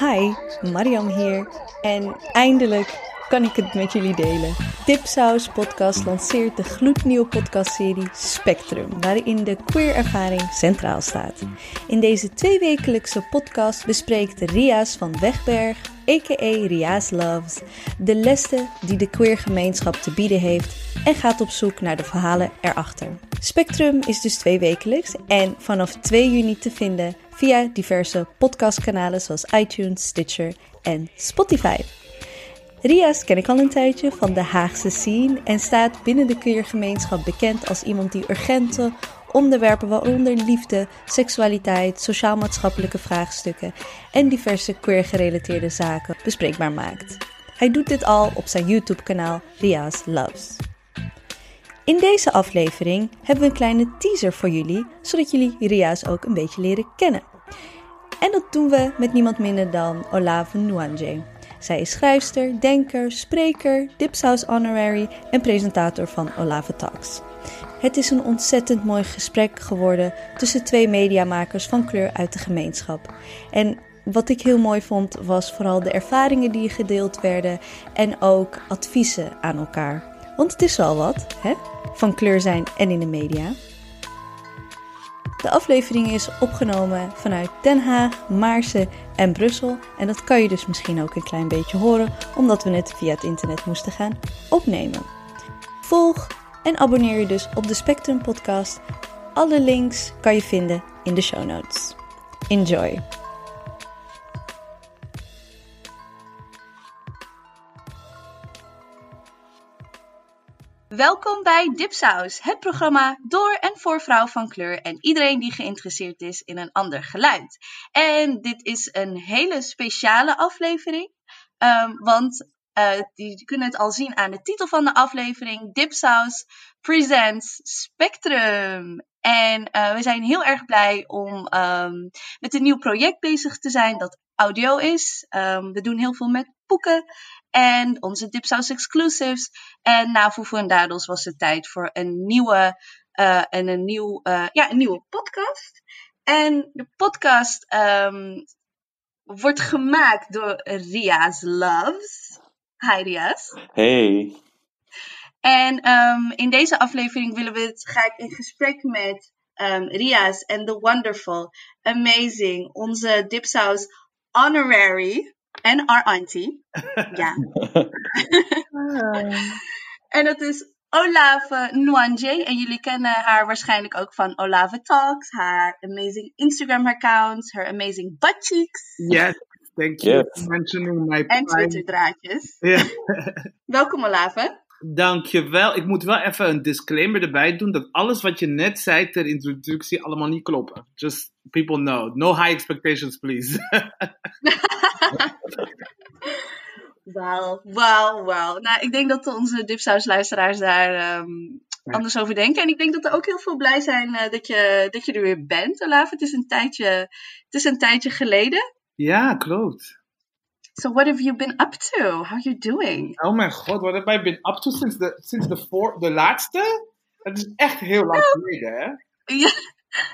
Hi, Mariam hier. En eindelijk kan ik het met jullie delen. Dipsaus Podcast lanceert de gloednieuwe podcastserie Spectrum, waarin de queer ervaring centraal staat. In deze tweewekelijkse podcast bespreekt Ria's van Wegberg, a.k.a. Ria's Loves, de lessen die de queer gemeenschap te bieden heeft en gaat op zoek naar de verhalen erachter. Spectrum is dus tweewekelijks en vanaf 2 juni te vinden via diverse podcastkanalen zoals iTunes, Stitcher en Spotify. Ria's ken ik al een tijdje van de Haagse scene en staat binnen de queergemeenschap bekend als iemand die urgente onderwerpen waaronder liefde, seksualiteit, sociaal-maatschappelijke vraagstukken en diverse queer-gerelateerde zaken bespreekbaar maakt. Hij doet dit al op zijn YouTube-kanaal Ria's Loves. In deze aflevering hebben we een kleine teaser voor jullie, zodat jullie Ria's ook een beetje leren kennen. En dat doen we met niemand minder dan Olave Nwanje. Zij is schrijfster, denker, spreker, Dipsaus Honorary en presentator van Olave Talks. Het is een ontzettend mooi gesprek geworden tussen twee mediamakers van kleur uit de gemeenschap. En wat ik heel mooi vond was vooral de ervaringen die gedeeld werden en ook adviezen aan elkaar. Want het is wel wat, hè? Van kleur zijn en in de media. De aflevering is opgenomen vanuit Den Haag, Maarsen en Brussel. En dat kan je dus misschien ook een klein beetje horen, omdat we het via het internet moesten gaan opnemen. Volg en abonneer je dus op de Spectrum Podcast. Alle links kan je vinden in de show notes. Enjoy! Welkom bij Dipsaus, het programma door en voor vrouw van kleur en iedereen die geïnteresseerd is in een ander geluid. En dit is een hele speciale aflevering, um, want uh, die kunnen het al zien aan de titel van de aflevering: Dipsaus Presents Spectrum. En uh, we zijn heel erg blij om um, met een nieuw project bezig te zijn dat audio is. Um, we doen heel veel met boeken en onze Dipsaus exclusives. En na Fufu en Dadels was het tijd voor een nieuwe, uh, en een, nieuw, uh, ja, een nieuwe podcast. En de podcast um, wordt gemaakt door Ria's Loves. Hi Ria's. Hey. En um, in deze aflevering willen we het, ga ik in gesprek met um, Ria's en The Wonderful, Amazing, onze Dipsaus Honorary en our auntie. Ja. en dat is Olave Nwanje. En jullie kennen haar waarschijnlijk ook van Olave Talks, haar amazing Instagram account, haar amazing butt cheeks. Yes, thank you yes. for mentioning my En Twitter draadjes. Yeah. Welkom Olave. Dankjewel. Ik moet wel even een disclaimer erbij doen dat alles wat je net zei ter introductie allemaal niet kloppen. Just people know. No high expectations, please. Wauw, wauw, wauw. Nou, ik denk dat onze Dipsaus-luisteraars daar um, ja. anders over denken. En ik denk dat er ook heel veel blij zijn uh, dat, je, dat je er weer bent, Olaf. Het is een tijdje, het is een tijdje geleden. Ja, klopt. So what have you been up to? How are you doing? Oh mijn god, what have I been up to sinds de, sinds de, voor, de laatste? Het is echt heel lang geleden, hè? Ja,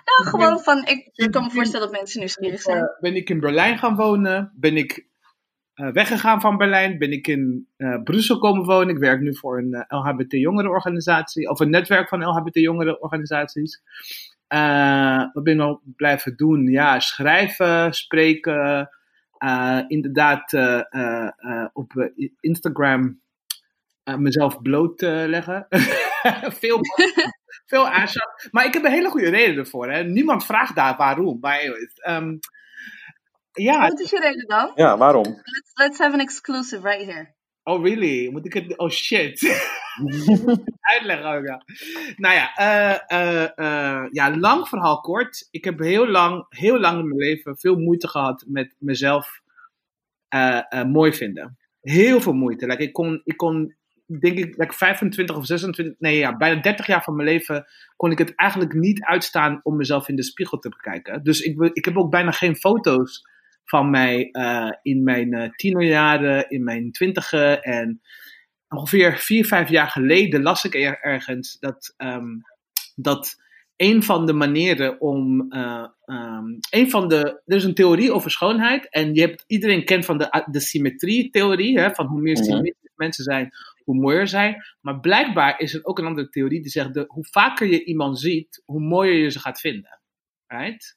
nou, gewoon van, ik, ik kan me voorstellen dat mensen nieuwsgierig zijn. Uh, ben ik in Berlijn gaan wonen? Ben ik uh, weggegaan van Berlijn? Ben ik in uh, Brussel komen wonen? Ik werk nu voor een LHBT-jongerenorganisatie, of een netwerk van LHBT-jongerenorganisaties. wat ben ik nog blijven doen? Ja, schrijven, spreken. inderdaad, op Instagram mezelf blootleggen. Veel veel aanschaffen. Maar ik heb een hele goede reden ervoor. Hè. Niemand vraagt daar waarom. Maar um, ja. Wat is je reden dan? Ja, waarom? Let's, let's have an exclusive right here. Oh, really? Moet ik het... Oh, shit. Uitleggen ook, ja. Nou ja, uh, uh, uh, ja, lang verhaal kort. Ik heb heel lang, heel lang in mijn leven veel moeite gehad met mezelf mooi vinden. Heel veel moeite. Like, ik, kon, ik kon denk ik, like 25 of 26, nee ja, bijna 30 jaar van mijn leven kon ik het eigenlijk niet uitstaan om mezelf in de spiegel te bekijken. Dus ik, ik heb ook bijna geen foto's van mij uh, in mijn uh, tienerjaren, in mijn twintigen. En ongeveer vier, vijf jaar geleden las ik er, ergens dat, um, dat een van de manieren om. eh, ehm, een van de. Er is een theorie over schoonheid. En je hebt, iedereen kent van de, de symmetrie-theorie. Hè, van hoe meer Mhm. symmetrisch mensen zijn, hoe mooier zij. Maar blijkbaar is er ook een andere theorie die zegt: de, hoe vaker je iemand ziet, hoe mooier je ze gaat vinden. Right?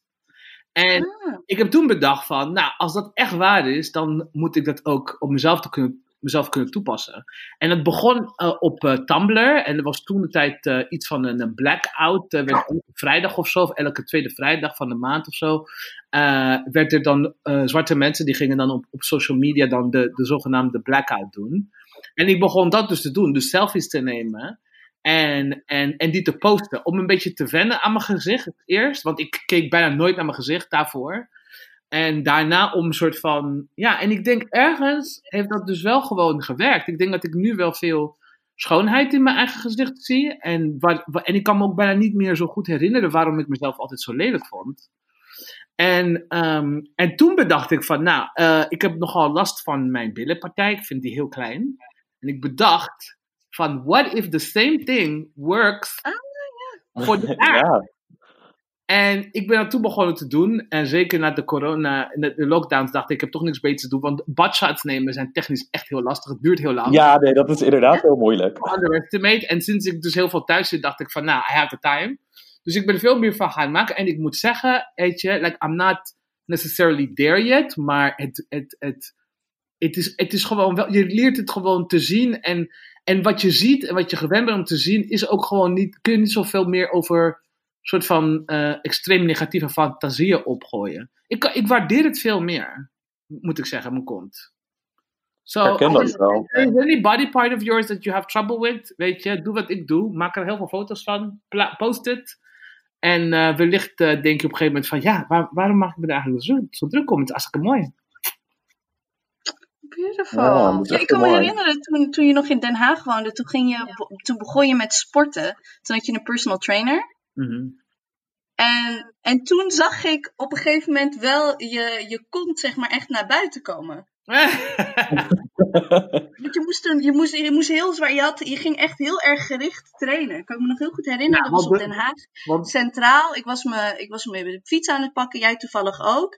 En Ah. ik heb toen bedacht van, nou, als dat echt waar is, dan moet ik dat ook op mezelf, te kunnen, mezelf kunnen toepassen. En het begon eh, op eh, Tumblr en er was toen de tijd eh, iets van een, een blackout. werd elke vrijdag of zo, of elke tweede vrijdag van de maand of zo, werd er dan zwarte mensen die gingen dan op, op social media dan de, de zogenaamde blackout doen. En ik begon dat dus te doen, dus selfies te nemen. En, en, en die te posten. Om een beetje te wennen aan mijn gezicht eerst. Want ik keek bijna nooit naar mijn gezicht daarvoor. En daarna om een soort van. Ja, en ik denk ergens heeft dat dus wel gewoon gewerkt. Ik denk dat ik nu wel veel schoonheid in mijn eigen gezicht zie. En, en ik kan me ook bijna niet meer zo goed herinneren waarom ik mezelf altijd zo lelijk vond. En, ehm, en toen bedacht ik van, nou, eh, ik heb nogal last van mijn billenpartij. Ik vind die heel klein. En ik bedacht van, what if the same thing works voor de aard? Ja, En ik ben dat toen begonnen te doen. En zeker na de corona, de, de lockdowns, dacht ik, ik heb toch niks beters te doen. Want budshots nemen zijn technisch echt heel lastig. Het duurt heel lang. ja, nee, dat is inderdaad heel moeilijk. Underestimate. En sinds ik dus heel veel thuis zit, dacht ik van, nou, I have the time. Dus ik ben er veel meer van gaan maken. En ik moet zeggen, weet je, like, I'm not necessarily there yet. Maar het, het, het, het, is, het is gewoon wel, je leert het gewoon te zien. En, en wat je ziet en wat je gewend bent om te zien, is ook gewoon niet, kun je niet zoveel meer over soort van eh, extreem negatieve fantasieën opgooien. Ik, ik waardeer het veel meer, moet ik zeggen, mijn kont. So, Herken dat wel. Is there any body part of yours that you have trouble with? Weet je, doe wat ik doe. Maak er heel veel foto's van. Post het. En eh, wellicht eh, denk je op een gegeven moment van... Ja, waar- waarom maak ik me daar eigenlijk zo, zo druk om? Het is hartstikke mooi. Beautiful. Ja, ik kan me herinneren toen, toen je nog in Den Haag woonde, toen, ging je, toen begon je met sporten. Toen had je een personal trainer. Mhm. En, en toen zag ik op een gegeven moment wel je, je kont zeg maar echt naar buiten komen. Want je moest, toen, je moest, je moest heel zwaar, je, had, je ging echt heel erg gericht trainen. Kan ik me nog heel goed herinneren. Ja, dat was op Den de- Haag Want Centraal. Ik was, me, ik was me de fiets aan het pakken, jij toevallig ook.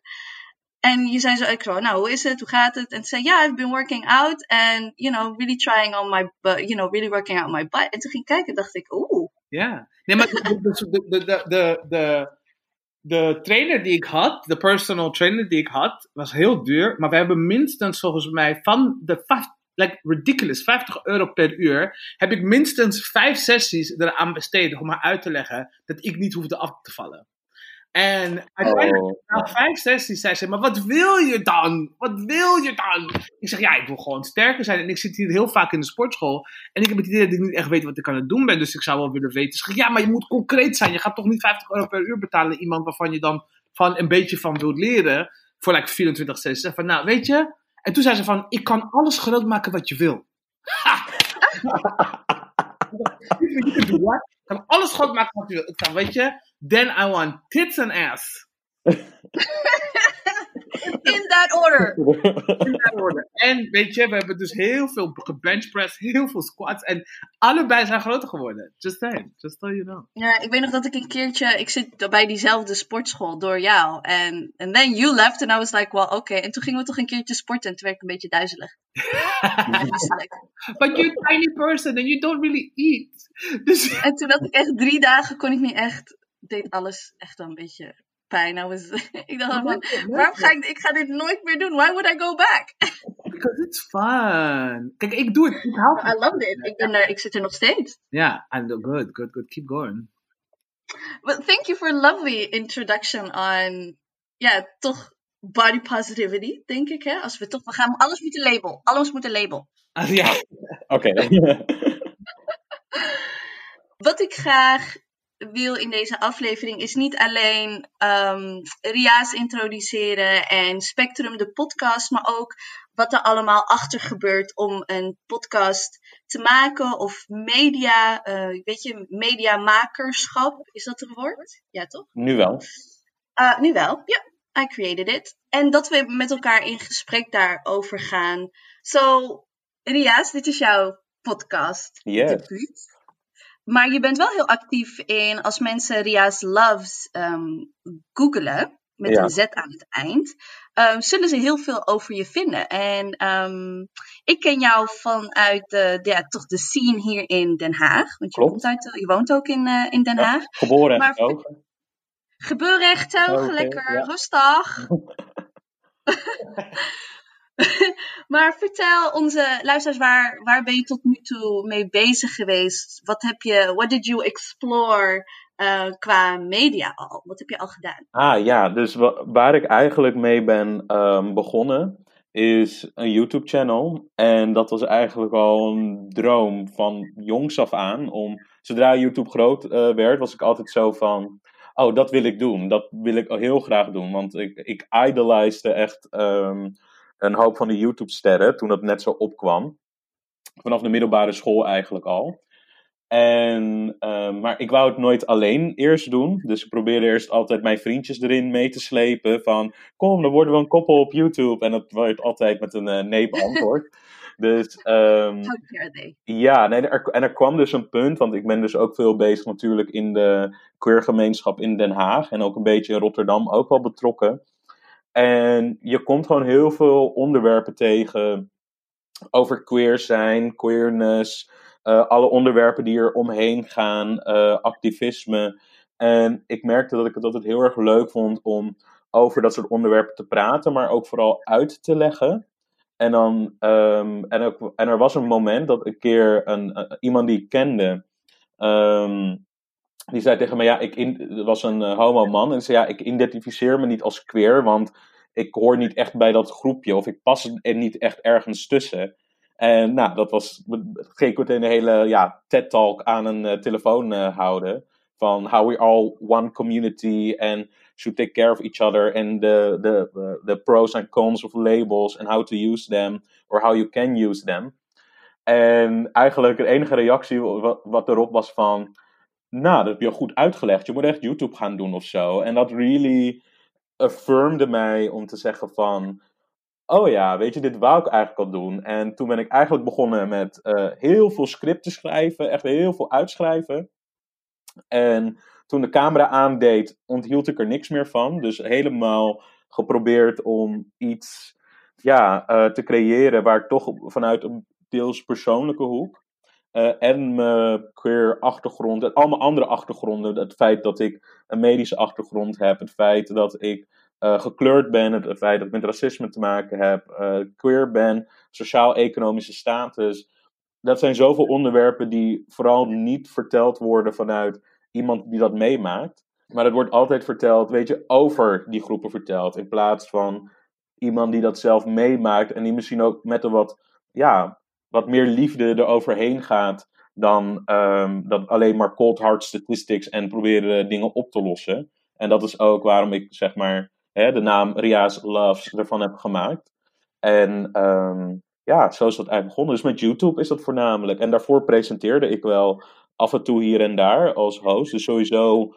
En je zei zo, ik nou, hoe is het? Hoe gaat het? En toen zei, ja, I've been working out. And, you know, really trying on my, bu- you know, really working out my butt. En toen ging ik kijken, dacht ik, oeh. Ja. Nee, maar de, de, de, de, de, trainer die ik had, de personal trainer die ik had, was heel duur. Maar we hebben minstens volgens mij van de like ridiculous, 50 euro per uur, heb ik minstens vijf sessies eraan besteed om haar uit te leggen dat ik niet hoefde af te vallen. En uiteindelijk, Oh. na vijf sessies, zei ze, maar wat wil je dan? Wat wil je dan? Ik zeg, ja, ik wil gewoon sterker zijn. En ik zit hier heel vaak in de sportschool. En ik heb het idee dat ik niet echt weet wat ik aan het doen ben. Dus ik zou wel willen weten. Ze ja, maar je moet concreet zijn. Je gaat toch niet 50 euro per uur betalen aan iemand waarvan je dan van een beetje van wilt leren. Voor like 24 sessies. Zeg Van, nou, weet je. En toen zei ze van, ik kan alles groot maken wat je wil. Ha! Kan alles groot maken wat je wil. Ik zei, weet je. Then I want tits and ass. En weet je, we hebben dus heel veel gebenchpressed, heel veel squats. En allebei zijn groter geworden. Just saying. Just so you know. Ja, ik weet nog dat ik een keertje, ik zit bij diezelfde sportschool door jou. En and then you left and I was like, well, oké. Okay. En toen gingen we toch een keertje sporten en toen werd ik een beetje duizelig. But you're a tiny person and you don't really eat. Dus En toen had ik echt drie dagen, kon ik niet echt, deed alles echt wel een beetje pijn. I was, ik dacht van, waarom ga ik, ik ga dit nooit meer doen? Why would I go back? Because it's fun. Kijk, ik doe het. Ik hou van I loved it. Ik, ben er, ik zit er nog steeds. Ja, and good, good, good. Keep going. But thank you for a lovely introduction on, ja, toch body positivity, denk ik. Hè? Als we toch, we gaan alles moeten label. Alles moet een label. Ah, ja. Oké. Wat ik graag wil in deze aflevering is niet alleen um, Ria's introduceren en Spectrum, de podcast, maar ook wat er allemaal achter gebeurt om een podcast te maken of media, uh, weet je, mediamakerschap, is dat een woord? Ja, toch? Nu wel. Uh, nu wel, ja. I created it. En dat we met elkaar in gesprek daarover gaan. So, Ria's, dit is jouw podcast. Yes. Debuut. Maar je bent wel heel actief in als mensen Ria's Loves ehm googelen, met Ja. een Z aan het eind, ehm, zullen ze heel veel over je vinden. En ehm, ik ken jou vanuit de, de, ja, toch de scene hier in Den Haag. Want je, komt uit, je woont ook in, eh, in Den Ja. Haag. Geboren en Maar-. Gebeurrechten, Oké, lekker rustig. maar vertel onze luisteraars, waar, waar ben je tot nu toe mee bezig geweest? Wat heb je, what did you explore eh, qua media al? Wat heb je al gedaan? Ah ja, dus wa- waar ik eigenlijk mee ben ehm, begonnen is een YouTube-channel. En dat was eigenlijk al een droom van jongs af aan. Om, zodra YouTube groot eh, werd, was ik altijd zo van... Oh, dat wil ik doen. Dat wil ik heel graag doen. Want ik, ik idolized echt ehm, een hoop van de YouTube-sterren toen dat net zo opkwam. Vanaf de middelbare school eigenlijk al. En, ehm, maar ik wou het nooit alleen eerst doen. Dus ik probeerde eerst altijd mijn vriendjes erin mee te slepen. Van, kom, dan worden we een koppel op YouTube. En dat werd altijd met een eh, nee beantwoord. dus How dare they? ja, nee, er, en er kwam dus een punt, want ik ben dus ook veel bezig natuurlijk in de queergemeenschap in Den Haag en ook een beetje in Rotterdam ook wel betrokken. En je komt gewoon heel veel onderwerpen tegen over queer zijn, queerness, eh, alle onderwerpen die er omheen gaan, eh, activisme. En ik merkte dat ik het altijd heel erg leuk vond om over dat soort onderwerpen te praten, maar ook vooral uit te leggen. En, dan, ehm, en, ook, en er was een moment dat een keer een, iemand die ik kende, ehm, die zei tegen me, ja, ik in, was een eh, homo man, en zei, ja, ik identificeer me niet als queer, want ik hoor niet echt bij dat groepje, of ik pas er niet echt ergens tussen. En nou, dat was, ging ik een hele ja, TED-talk aan een eh, telefoon eh, houden, van how we all one community, and should take care of each other and the, the, the, pros and cons of labels and how to use them or how you can use them. En eigenlijk de enige reactie wat erop was van, nou, dat heb je goed uitgelegd. Je moet echt YouTube gaan doen of zo. En dat really affirmde mij om te zeggen van, oh ja, weet je, dit wou ik eigenlijk al doen. En toen ben ik eigenlijk begonnen met eh, heel veel scripten schrijven, echt heel veel uitschrijven. En toen de camera aandeed, onthield ik er niks meer van. Dus helemaal geprobeerd om iets ja, eh, te creëren waar ik toch vanuit een deels persoonlijke hoek. Eh, en mijn queer achtergrond, en allemaal andere achtergronden. Het feit dat ik een medische achtergrond heb, het feit dat ik eh, gekleurd ben, het, het feit dat ik met racisme te maken heb, eh, queer ben, sociaal-economische status. Dat zijn zoveel onderwerpen die vooral niet verteld worden vanuit iemand die dat meemaakt. Maar het wordt altijd verteld, weet je, over die groepen verteld. In plaats van iemand die dat zelf meemaakt en die misschien ook met een wat, ja, wat meer liefde eroverheen gaat dan, ehm, dan alleen maar cold hard statistics en proberen dingen op te lossen. En dat is ook waarom ik zeg maar hè, de naam Ria's Loves ervan heb gemaakt. En ehm, ja, zo is dat eigenlijk begonnen. Dus met YouTube is dat voornamelijk. En daarvoor presenteerde ik wel af en toe hier en daar als host. Dus sowieso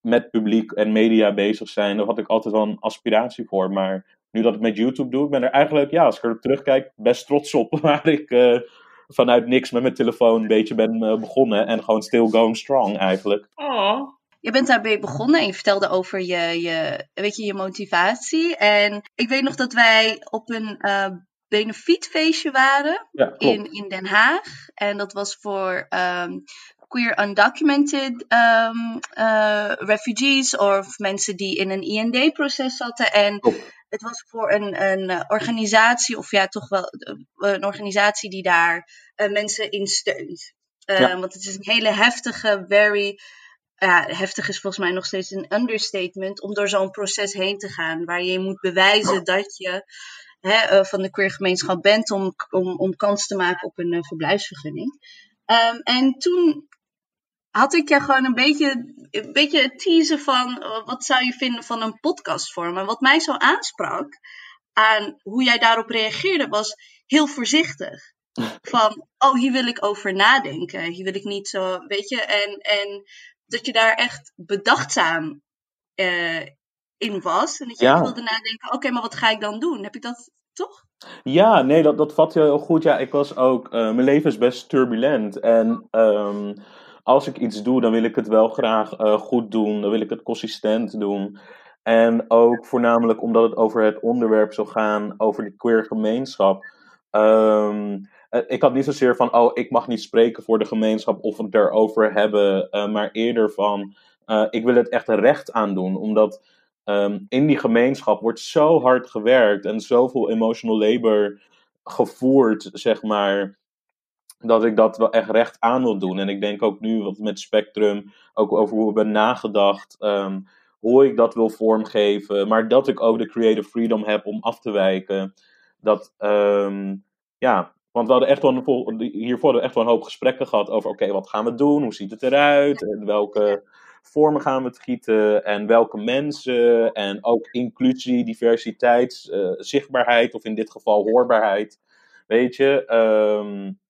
met publiek en media bezig zijn, daar had ik altijd wel een aspiratie voor. Maar nu dat ik met YouTube doe, ik ben er eigenlijk, ja, als ik er terugkijk, best trots op. Waar ik eh, vanuit niks met mijn telefoon een beetje ben eh, begonnen. En gewoon still going strong eigenlijk. Oh. Je bent daarbij begonnen en je vertelde over je, je, weet je, je motivatie. En ik weet nog dat wij op een eh benefietfeestje waren Ja, in, in Den Haag. En dat was voor ehm, queer undocumented ehm, eh, refugees of mensen die in een IND-proces zaten. En Klopt. Het was voor een, een eh, organisatie, of ja, toch wel eh, een organisatie die daar eh, mensen in steunt. Ja. Want het is een hele heftige, very. Ja, heftig is volgens mij nog steeds een understatement om door zo'n proces heen te gaan, waar je moet bewijzen dat je hè, van de queer gemeenschap bent om, om, om kans te maken op een verblijfsvergunning. Ehm, en toen had ik je gewoon een beetje, een beetje het teasen van eh, wat zou je vinden van een podcastvorm. En wat mij zo aansprak aan hoe jij daarop reageerde was heel voorzichtig. Van, oh, hier wil ik over nadenken. Hier wil ik niet zo, weet je. En, en dat je daar echt bedachtzaam eh, in was. En dat je Ja. wilde nadenken, oké, maar wat ga ik dan doen? Heb ik dat toch? Ja, nee, dat, dat vat je heel goed. Ja, ik was ook. eh, mijn leven is best turbulent. En ehm, als ik iets doe, dan wil ik het wel graag uh, goed doen. Dan wil ik het consistent doen. En ook voornamelijk omdat het over het onderwerp zou gaan, over de queer gemeenschap. Um, ik had niet zozeer van, oh, ik mag niet spreken voor de gemeenschap of het erover hebben, uh, maar eerder van, ik wil het echt recht aandoen. Omdat um, in die gemeenschap wordt zo hard gewerkt en zoveel emotional labor gevoerd, zeg maar, dat ik dat wel echt recht aan wil doen. En ik denk ook nu wat met Spectrum, ook over hoe we hebben nagedacht, um, hoe ik dat wil vormgeven, maar dat ik ook de creative freedom heb om af te wijken. Dat, um, ja, want we hadden echt wel een, hiervoor echt wel een hoop gesprekken gehad over: oké, wat gaan we doen? Hoe ziet het eruit? En welke vormen gaan we het gieten? En welke mensen? En ook inclusie, diversiteit, uh, zichtbaarheid, of in dit geval hoorbaarheid. Weet je, um,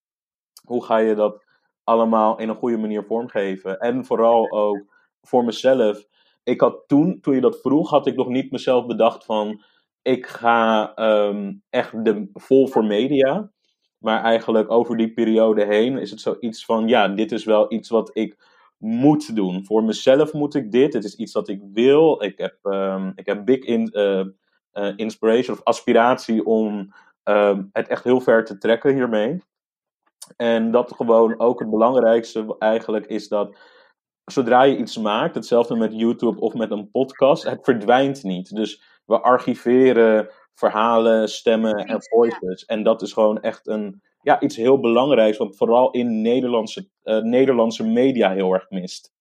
hoe ga je dat allemaal in een goede manier vormgeven? En vooral ook voor mezelf. Ik had toen, toen je dat vroeg, had ik nog niet mezelf bedacht van. Ik ga um, echt de, vol voor media. Maar eigenlijk over die periode heen is het zoiets van: ja, dit is wel iets wat ik moet doen. Voor mezelf moet ik dit. Het is iets dat ik wil. Ik heb, um, ik heb big in, uh, uh, inspiration of aspiratie om um, het echt heel ver te trekken hiermee. En dat gewoon ook het belangrijkste eigenlijk is dat zodra je iets maakt, hetzelfde met YouTube of met een podcast, het verdwijnt niet. Dus we archiveren verhalen, stemmen en voices. En dat is gewoon echt een, ja, iets heel belangrijks, wat vooral in Nederlandse, uh, Nederlandse media heel erg mist.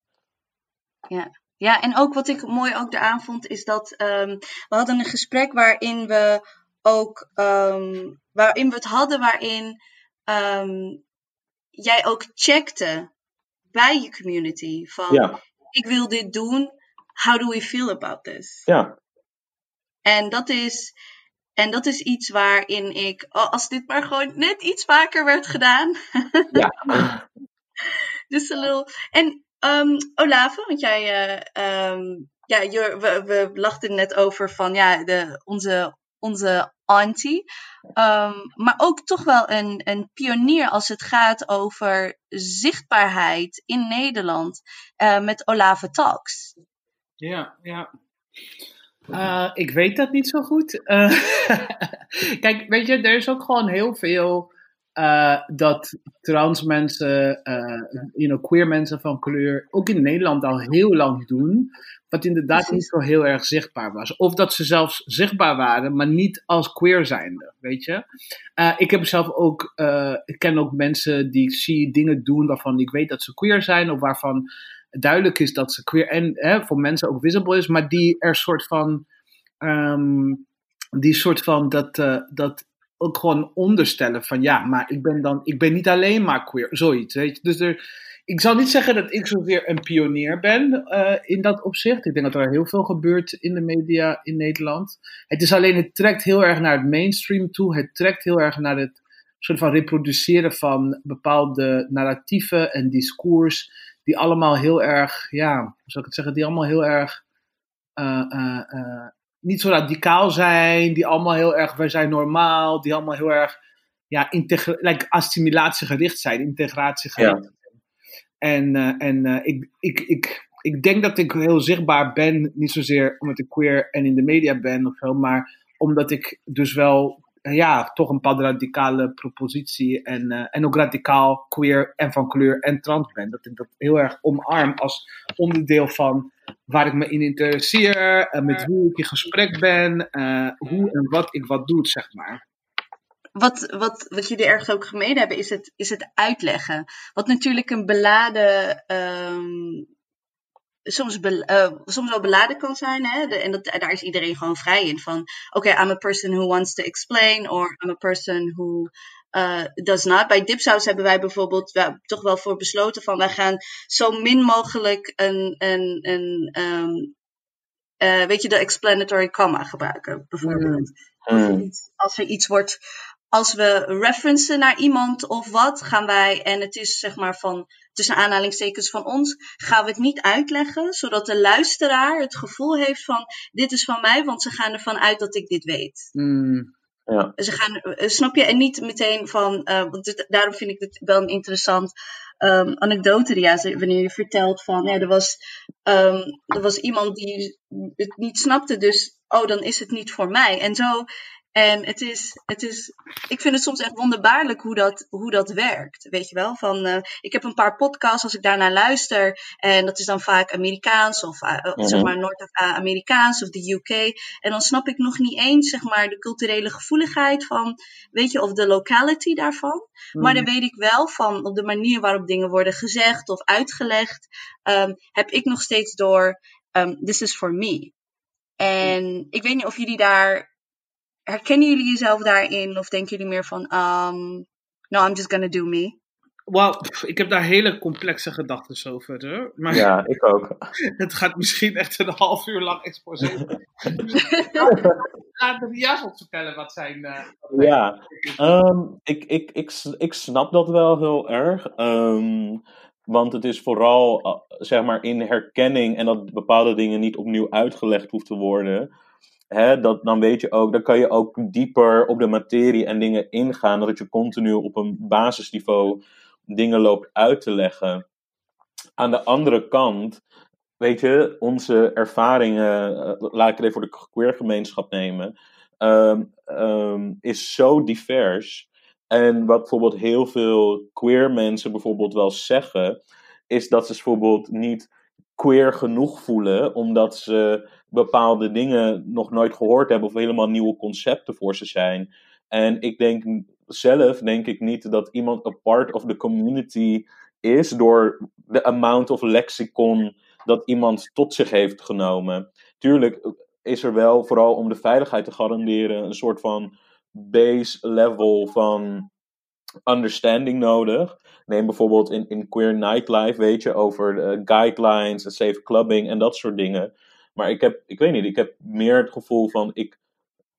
Ja. ja, en ook wat ik mooi ook eraan vond, is dat um, we hadden een gesprek waarin we ook, um, waarin we het hadden, waarin um, jij ook checkte bij je community van, ja. ik wil dit doen, how do we feel about this? Ja. En dat is, en dat is iets waarin ik, oh, als dit maar gewoon net iets vaker werd gedaan. Ja. dus een little. En um, Olave, want jij, uh, um, ja, je, we, we lachten net over van, ja, de, onze, onze auntie. Um, maar ook toch wel een, een pionier als het gaat over zichtbaarheid in Nederland uh, met Olave Talks. Ja, ja. Uh, ik weet dat niet zo goed. Uh, kijk, weet je, er is ook gewoon heel veel uh, dat trans mensen, you know, queer mensen van kleur, ook in Nederland al heel lang doen. Wat inderdaad niet zo heel erg zichtbaar was. Of dat ze zelfs zichtbaar waren, maar niet als queer zijnde, weet je. ik heb zelf ook, ik ken ook mensen die zie dingen doen waarvan ik weet dat ze queer zijn, of waarvan duidelijk is dat ze queer en hè, voor mensen ook visible is, maar die er soort van, um, die soort van dat, uh, dat ook gewoon onderstellen van ja, maar ik ben dan, ik ben niet alleen maar queer, zoiets, weet je. Dus er, ik zal niet zeggen dat ik zozeer een pionier ben uh, in dat opzicht. Ik denk dat er heel veel gebeurt in de media in Nederland. Het is alleen, het trekt heel erg naar het mainstream toe. Het trekt heel erg naar het soort van reproduceren van bepaalde narratieven en discours die allemaal heel erg, ja, hoe zou ik het zeggen, die allemaal heel erg uh, uh, niet zo radicaal zijn, die allemaal heel erg, wij zijn normaal, die allemaal heel erg, ja, like assimilatiegericht zijn, integratiegericht. Ja. En, en ik, ik, ik, ik denk dat ik heel zichtbaar ben, niet zozeer omdat ik queer en in de media ben of zo, maar omdat ik dus wel ja, toch een radicale propositie en, uh, en ook radicaal queer en van kleur en trans ben. Dat ik dat heel erg omarm als onderdeel van waar ik me in interesseer, uh, met wie ik in gesprek ben, uh, hoe en wat ik wat doe, zeg maar. Wat, wat, wat jullie ergens ook gemeen hebben, is het, is het uitleggen. Wat natuurlijk een beladen um, soms, be, uh, soms wel beladen kan zijn. Hè? De, en dat, daar is iedereen gewoon vrij in. Van oké, okay, I'm a person who wants to explain. Or I'm a person who uh, does not. Bij Dipsaus hebben wij bijvoorbeeld wel, toch wel voor besloten van wij gaan zo min mogelijk een, een, een um, uh, weet je, de explanatory comma gebruiken. Bijvoorbeeld. Mm. Als er iets wordt als we referencen naar iemand of wat, gaan wij, en het is zeg maar van tussen aanhalingstekens van ons, gaan we het niet uitleggen, zodat de luisteraar het gevoel heeft van dit is van mij, want ze gaan ervan uit dat ik dit weet. Mm. Ja. Ze gaan, eh, snap je? En niet meteen van, eh, want dit- daarom vind ik het wel een interessant ehm anekdote, Ria, ze- wanneer je vertelt van, ja, er was, ehm, er was iemand die het niet snapte, dus, oh, dan is het niet voor mij. En zo, en het is, het is, ik vind het soms echt wonderbaarlijk hoe dat, hoe dat werkt, weet je wel? Van, eh, ik heb een paar podcasts, als ik daarnaar luister, en dat is dan vaak Amerikaans of eh, eh, zeg Mhm. maar Noord-Amerikaans of de UK. En dan snap ik nog niet eens, zeg maar, de culturele gevoeligheid van, weet je, of de locality daarvan. Maar dan weet ik wel van, op de manier waarop dingen worden gezegd of uitgelegd, ehm, heb ik nog steeds door, ehm, this is for me. En ik weet niet of jullie daar, herkennen jullie jezelf daarin? Of denken jullie meer van, um, no, I'm just gonna do me? Wel, ik heb daar hele complexe gedachten over. Hoor. Maar ja, ik ook. het gaat misschien echt een half uur lang exposé. worden. Laat ons vertellen wat zijn. eh, wat Ja, Ehm, ik, ik, ik, ik snap dat wel heel erg. Ehm, want het is vooral eh, zeg maar in herkenning en dat bepaalde dingen niet opnieuw uitgelegd hoeft te worden. Dat, dan weet je ook, dan kan je ook dieper op de materie en dingen ingaan. Dat je continu op een basisniveau dingen loopt uit te leggen. Aan de andere kant, weet je, onze ervaringen, eh, laat ik het even voor de queer gemeenschap nemen ehm, ehm, is zo divers. En wat bijvoorbeeld heel veel queer mensen bijvoorbeeld wel zeggen, is dat ze bijvoorbeeld niet queer genoeg voelen, omdat ze bepaalde dingen nog nooit gehoord hebben of helemaal nieuwe concepten voor ze zijn. En ik denk zelf, denk ik niet dat iemand een part of the community is door de amount of lexicon dat iemand tot zich heeft genomen. Tuurlijk is er wel, vooral om de veiligheid te garanderen, een soort van base level van understanding nodig. Neem bijvoorbeeld in, in queer nightlife, weet je, over de guidelines en safe clubbing en dat soort dingen. Maar ik heb, ik weet niet, ik heb meer het gevoel van, ik,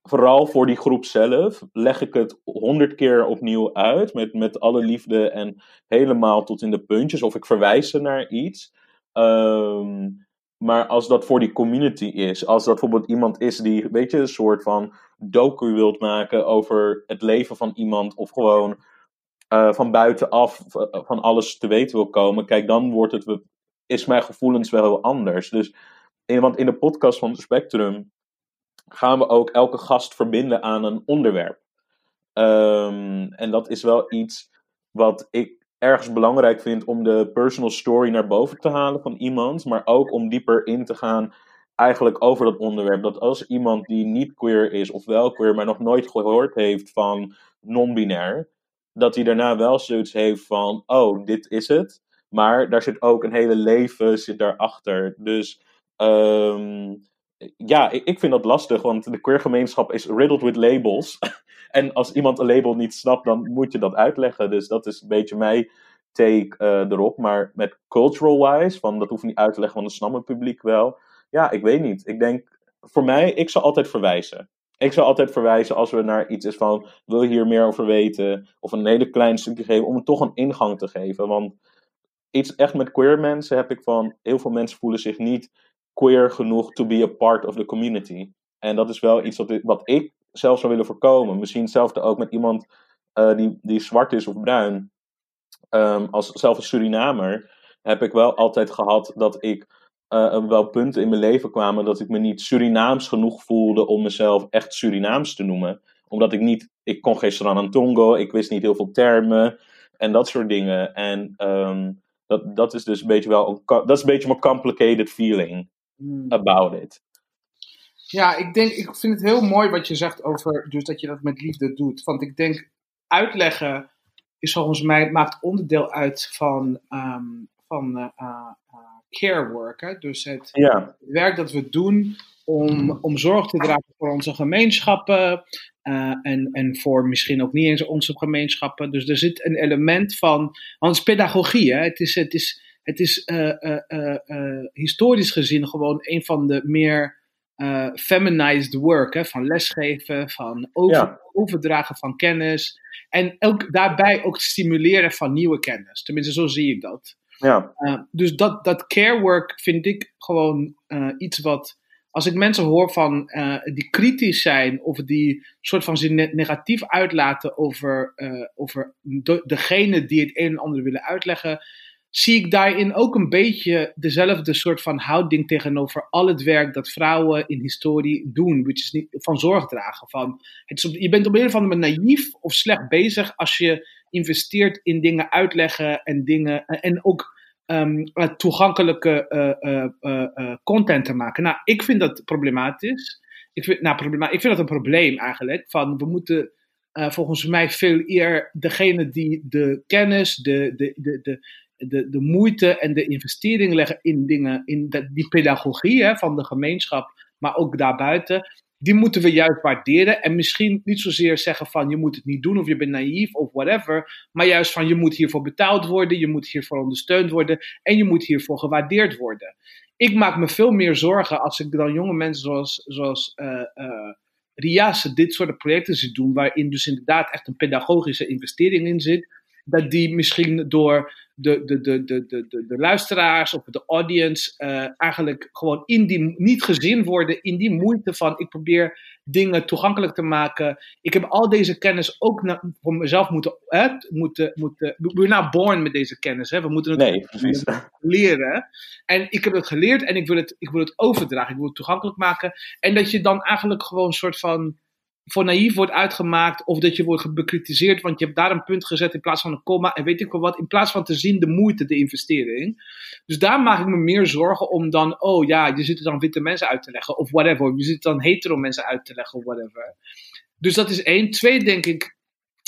vooral voor die groep zelf, leg ik het honderd keer opnieuw uit, met, met alle liefde en helemaal tot in de puntjes, of ik verwijs ze naar iets. Ehm, maar als dat voor die community is, als dat bijvoorbeeld iemand is die, weet je, een soort van docu wilt maken over het leven van iemand, of gewoon eh, van buitenaf v- van alles te weten wil komen, kijk, dan wordt het, is mijn gevoelens wel heel anders. Dus, in, want in de podcast van Spectrum gaan we ook elke gast verbinden aan een onderwerp. Ehm, en dat is wel iets wat ik ergens belangrijk vind om de personal story naar boven te halen van iemand, maar ook om dieper in te gaan eigenlijk over dat onderwerp. Dat als iemand die niet queer is of wel queer, maar nog nooit gehoord heeft van non-binair, dat hij daarna wel zoiets heeft van, oh, dit is het. Maar daar zit ook een hele leven zit daarachter. Dus ehm, ja, ik, ik vind dat lastig, want de queer gemeenschap is riddled with labels. en als iemand een label niet snapt, dan moet je dat uitleggen. Dus dat is een beetje mijn take eh, erop. Maar met cultural wise, van dat hoef je niet uit te leggen, want dat snapt het publiek wel. Ja, ik weet niet. Ik denk, voor mij, ik zal altijd verwijzen. Ik zal altijd verwijzen als we naar iets is van, wil je hier meer over weten? Of een hele klein stukje geven, om het toch een ingang te geven. Want iets echt met queer mensen heb ik van, heel veel mensen voelen zich niet queer genoeg to be a part of the community. En dat is wel iets wat ik, wat ik zelf zou willen voorkomen. Misschien hetzelfde ook met iemand eh, die, die zwart is of bruin. Ehm, als zelf een Surinamer heb ik wel altijd gehad dat ik eh, wel punten in mijn leven kwamen dat ik me niet Surinaams genoeg voelde om mezelf echt Surinaams te noemen. Omdat ik niet, ik kon geen Sranantongo, ik wist niet heel veel termen en dat soort dingen. En ehm, dat, dat is dus een beetje wel, een dat is een beetje mijn complicated feeling Hmm. about it. Ja, ik denk, ik vind het heel mooi wat je zegt over dus dat je dat met liefde doet. Want ik denk, uitleggen is volgens mij, maakt onderdeel uit van, ehm, van eh, eh, care work. Hè? Dus het, Ja, werk dat we doen om, om zorg te dragen voor onze gemeenschappen. eh, en, en voor misschien ook niet eens onze gemeenschappen. Dus er zit een element van. Want het is pedagogie, hè? Het is, het is, het is eh, eh, historisch gezien gewoon een van de meer feminized work. Hè? Van lesgeven, van over, Ja. overdragen van kennis. En ook daarbij ook het stimuleren van nieuwe kennis. Tenminste, zo zie ik dat. Ja, Uh, dus dat, dat care work vind ik gewoon uh, iets wat, als ik mensen hoor van, die kritisch zijn of die soort van zich negatief uitlaten over, over de, degene die het een en ander willen uitleggen, zie ik daarin ook een beetje dezelfde soort van houding tegenover al het werk dat vrouwen in historie doen, which is niet, van zorg dragen. Van, het je bent op een of andere manier naïef of slecht bezig als je investeert in dingen uitleggen en dingen en ook um, toegankelijke uh, uh, content te maken. Nou, ik vind dat problematisch. Ik vind, nou, problema ik vind dat een probleem eigenlijk. Van, we moeten volgens mij veel eer degene die de kennis, de, de, de, de, de, de moeite en de investering leggen in dingen, in die pedagogie hè, van de gemeenschap, maar ook daarbuiten, die moeten we juist waarderen. En misschien niet zozeer zeggen van je moet het niet doen of je bent naïef of whatever, maar juist van je moet hiervoor betaald worden, je moet hiervoor ondersteund worden en je moet hiervoor gewaardeerd worden. Ik maak me veel meer zorgen als ik dan jonge mensen zoals, zoals uh, uh, Rias dit soort projecten ziet doen, waarin dus inderdaad echt een pedagogische investering in zit, dat die misschien door de, de, de, de, de, de, de luisteraars of de audience uh, eigenlijk gewoon in die, niet gezien worden in die moeite van ik probeer dingen toegankelijk te maken. Ik heb al deze kennis ook na, voor mezelf moeten, hè, moeten, moeten, we're not born met deze kennis. Hè. We moeten het nee, leren. En ik heb het geleerd en ik wil het, ik wil het overdragen. Ik wil het toegankelijk maken. En dat je dan eigenlijk gewoon een soort van voor naïef wordt uitgemaakt of dat je wordt bekritiseerd, want je hebt daar een punt gezet in plaats van een komma en weet ik wel wat, in plaats van te zien de moeite, de investering. Dus daar maak ik me meer zorgen om dan, oh ja, je zit er dan witte mensen uit te leggen of whatever, je zit dan hetero mensen uit te leggen of whatever. Dus dat is één. Twee, denk ik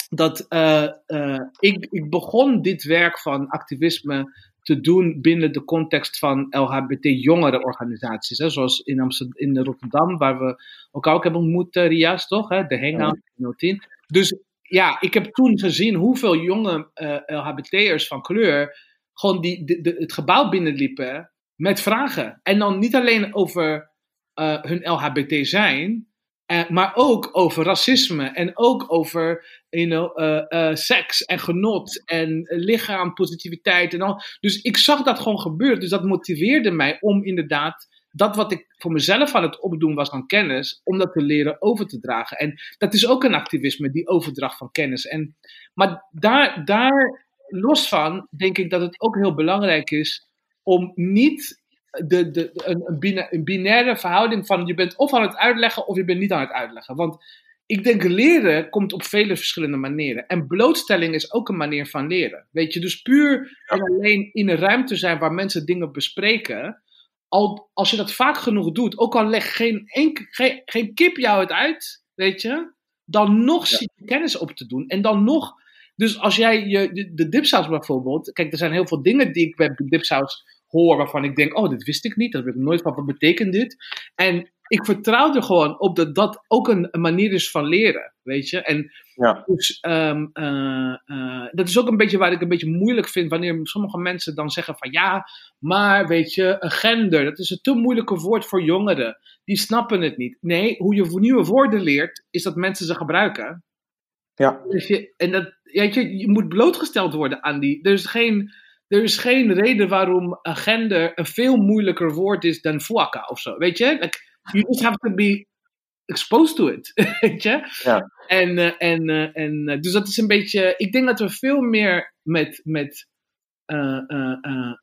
dat uh, uh, ik, ik begon dit werk van activisme te doen binnen de context van LHBT-jongerenorganisaties. Zoals in, Amsterdam, in Rotterdam, waar we elkaar ook hebben ontmoet, uh, Rias, toch? Hè? De Hangout, ja. Dus ja, ik heb toen gezien hoeveel jonge uh, LHBT'ers van kleur gewoon die, de, het gebouw binnenliepen met vragen. En dan niet alleen over uh, hun LHBT zijn, uh, maar ook over racisme en ook over you uh, uh, seks en genot en lichaam, positiviteit en al. Dus ik zag dat gewoon gebeuren. Dus dat motiveerde mij om inderdaad dat wat ik voor mezelf aan het opdoen was aan kennis, om dat te leren over te dragen. En dat is ook een activisme, die overdracht van kennis. En, maar daar, daar los van denk ik dat het ook heel belangrijk is om niet de, de, een, een binaire verhouding van je bent of aan het uitleggen of je bent niet aan het uitleggen. Want ik denk leren komt op vele verschillende manieren. En blootstelling is ook een manier van leren. Weet je, dus puur en alleen in een ruimte zijn waar mensen dingen bespreken. Al, als je dat vaak genoeg doet, ook al legt geen, geen, geen kip jou het uit, weet je, dan nog ja. je kennis op te doen. En dan nog, dus als jij je, de, de dipsaus bijvoorbeeld, kijk, er zijn heel veel dingen die ik bij dipsaus hoor waarvan ik denk, oh, dit wist ik niet, dat heb ik nooit van, wat betekent dit? En ik vertrouw er gewoon op dat dat ook een, een manier is van leren, weet je? En ja. dus, um, uh, uh, dat is ook een beetje waar ik een beetje moeilijk vind wanneer sommige mensen dan zeggen van ja, maar weet je, gender, dat is een te moeilijke woord voor jongeren. Die snappen het niet. Nee, hoe je nieuwe woorden leert, is dat mensen ze gebruiken. Ja. Dus je, en dat, weet je, je moet blootgesteld worden aan die. Er is geen er is geen reden waarom gender een veel moeilijker woord is dan fuaka of zo. Weet je? Like, you just have to be exposed to it. Weet je? Ja. En, uh, en, uh, en uh, dus dat is een beetje. Ik denk dat we veel meer met. met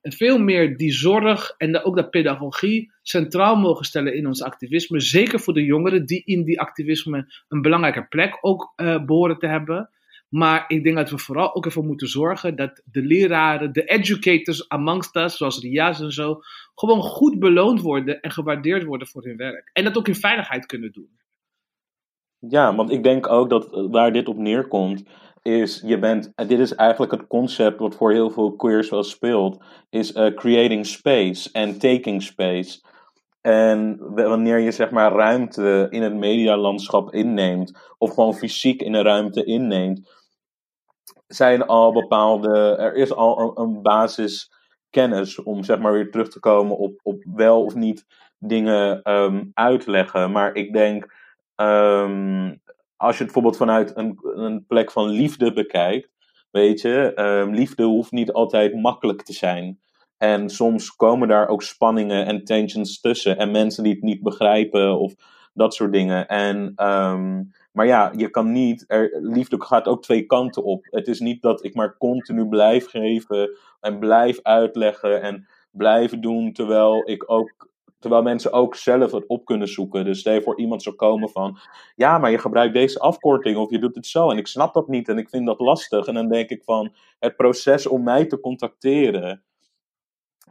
veel meer die zorg en de, ook de pedagogie centraal mogen stellen in ons activisme. Zeker voor de jongeren die in die activisme een belangrijke plek ook behoren te hebben. Maar ik denk dat we vooral ook ervoor moeten zorgen dat de leraren, de educators amongst us, zoals Ria's en zo, gewoon goed beloond worden en gewaardeerd worden voor hun werk. En dat ook in veiligheid kunnen doen. Ja, want ik denk ook dat eh, waar dit op neerkomt, is je bent, dit is eigenlijk het concept wat voor heel veel queers wel speelt, is uh, creating space en taking space. En wanneer je zeg maar ruimte in het medialandschap inneemt, of gewoon fysiek in een ruimte inneemt, zijn al bepaalde, er is al een basis kennis om zeg maar weer terug te komen op, op wel of niet dingen um, uitleggen. Maar ik denk, um, als je het bijvoorbeeld vanuit een, een plek van liefde bekijkt, weet je, um, liefde hoeft niet altijd makkelijk te zijn. En soms komen daar ook spanningen en tensions tussen. En mensen die het niet begrijpen of dat soort dingen. En, ehm, maar ja, je kan niet. Er, liefde gaat ook twee kanten op. Het is niet dat ik maar continu blijf geven en blijf uitleggen en blijf doen. Terwijl ik ook Terwijl mensen ook zelf het op kunnen zoeken. Dus stel voor iemand zou komen van... Ja, maar je gebruikt deze afkorting of je doet het zo. En ik snap dat niet en ik vind dat lastig. En dan denk ik van... Het proces om mij te contacteren...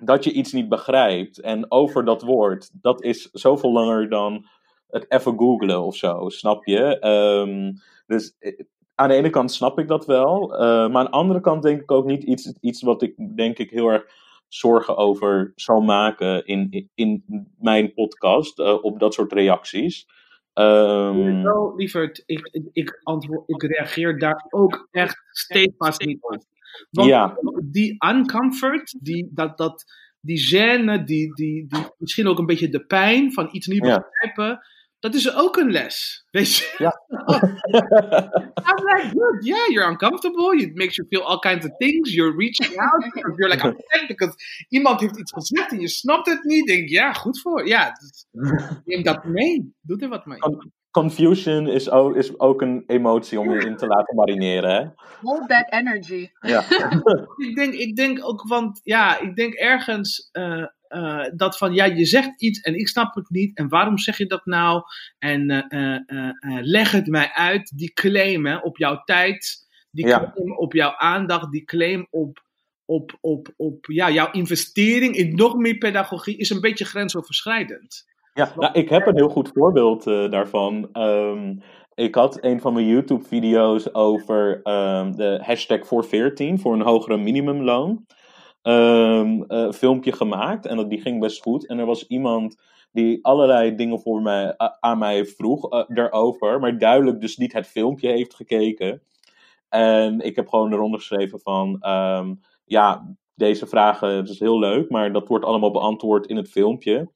Dat je iets niet begrijpt en over dat woord... Dat is zoveel langer dan het even googlen of zo. Snap je? Ehm, dus eh, aan de ene kant snap ik dat wel. Uh, maar aan de andere kant denk ik ook niet iets, iets wat ik denk ik heel erg zorgen over zal maken in, in mijn podcast uh, op dat soort reacties. Um, wel, lieverd, ik, ik, antwoord, ik reageer daar ook echt stevast niet op. Want Ja. die uncomfort, die, dat, dat, die gêne, die, die, die, misschien ook een beetje de pijn van iets niet Ja. Dat is ook een les. Weet je? Ja. I'm like, good, yeah, you're uncomfortable. It makes you feel all kinds of things. You're reaching out. You're like upset because iemand heeft iets gezegd en je snapt het niet. Denk, ja, goed voor. Ja, dus neem dat mee. Doe er wat mee. Confusion is ook, is ook een emotie om je in te laten marineren. Hè? Hold that energy. Ja. Ik denk, ik denk ook, want ja, ik denk ergens eh, eh, dat van, ja, je zegt iets en ik snap het niet. En waarom zeg je dat nou? En eh, eh, leg het mij uit. Die claim hè, op jouw tijd, die Ja. claim op jouw aandacht, die claim op, op, op, op ja, jouw investering in nog meer pedagogie is een beetje grensoverschrijdend. Ja, nou, ik heb een heel goed voorbeeld daarvan. Ehm, ik had een van mijn YouTube-video's over ehm, de hashtag voor 14 voor een hogere minimumloon. Eh, filmpje gemaakt en dat, die ging best goed. En er was iemand die allerlei dingen voor mij, aan mij vroeg eh, daarover, maar duidelijk dus niet het filmpje heeft gekeken. En ik heb gewoon eronder geschreven van, ehm, ja, deze vragen, het is heel leuk, maar dat wordt allemaal beantwoord in het filmpje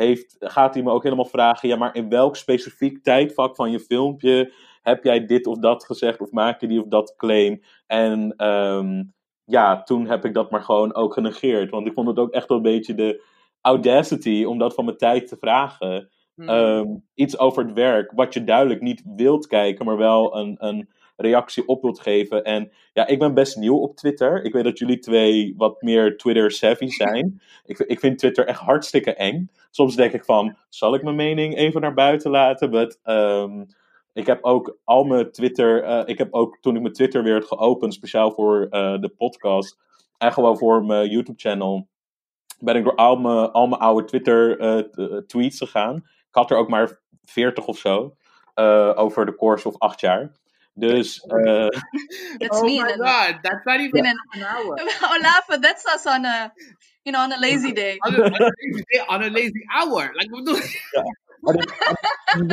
heeft, gaat hij me ook helemaal vragen: ja, maar in welk specifiek tijdvak van je filmpje heb jij dit of dat gezegd of maak je die of dat claim? En ehm, ja, toen heb ik dat maar gewoon ook genegeerd, want ik vond het ook echt wel een beetje de audacity om dat van mijn tijd te vragen. Ehm, iets over het werk, wat je duidelijk niet wilt kijken, maar wel een, een reactie op wilt geven. En ja, ik ben best nieuw op Twitter. Ik weet dat jullie twee wat meer Twitter-savvy zijn. ik, ik vind Twitter echt hartstikke eng. Soms denk ik van, zal ik mijn mening even naar buiten laten? But, ehm, ik heb ook al mijn Twitter, eh, ik heb ook toen ik mijn Twitter werd geopend, speciaal voor eh, de podcast, en gewoon voor mijn YouTube-channel, ben ik door al mijn, al mijn oude Twitter-tweets gegaan. Ik had er ook maar 40 of zo, eh, over de course of acht jaar. Dus eh, That's oh me. my god, that's not even an- hour. Olaf, that's us on a, you know, on a lazy day. On a, on a lazy day, on a lazy hour. Like? Maar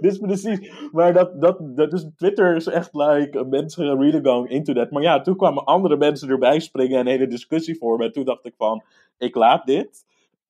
dit, is precies. Maar dat, dat, dat Twitter is echt like, mensen gaan really going into that. Maar ja, toen kwamen andere mensen erbij springen en een hele discussie vormen. En toen dacht ik van, ik laat dit.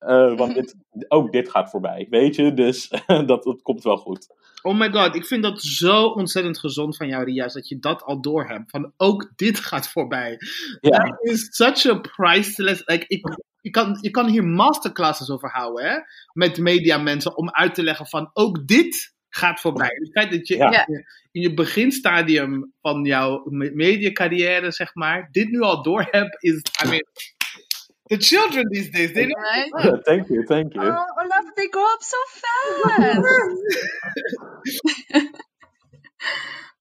Eh, want dit, ook dit gaat voorbij, weet je. Dus dat, dat komt wel goed. Oh my god, ik vind dat zo ontzettend gezond van jou, Rias, dat je dat al door hebt. Van ook dit gaat voorbij. Ja. That is such a priceless. Like, ik, je, kan, je kan hier masterclasses over houden, hè? Met mediamensen om uit te leggen van ook dit gaat voorbij. Het feit dat je Ja. in, je in je beginstadium van jouw me- mediacarrière, zeg maar, dit nu al door hebt, is. I mean, the children these days, they don't. Right? thank you, thank you. Oh, oh Olaf, they grow up so fast.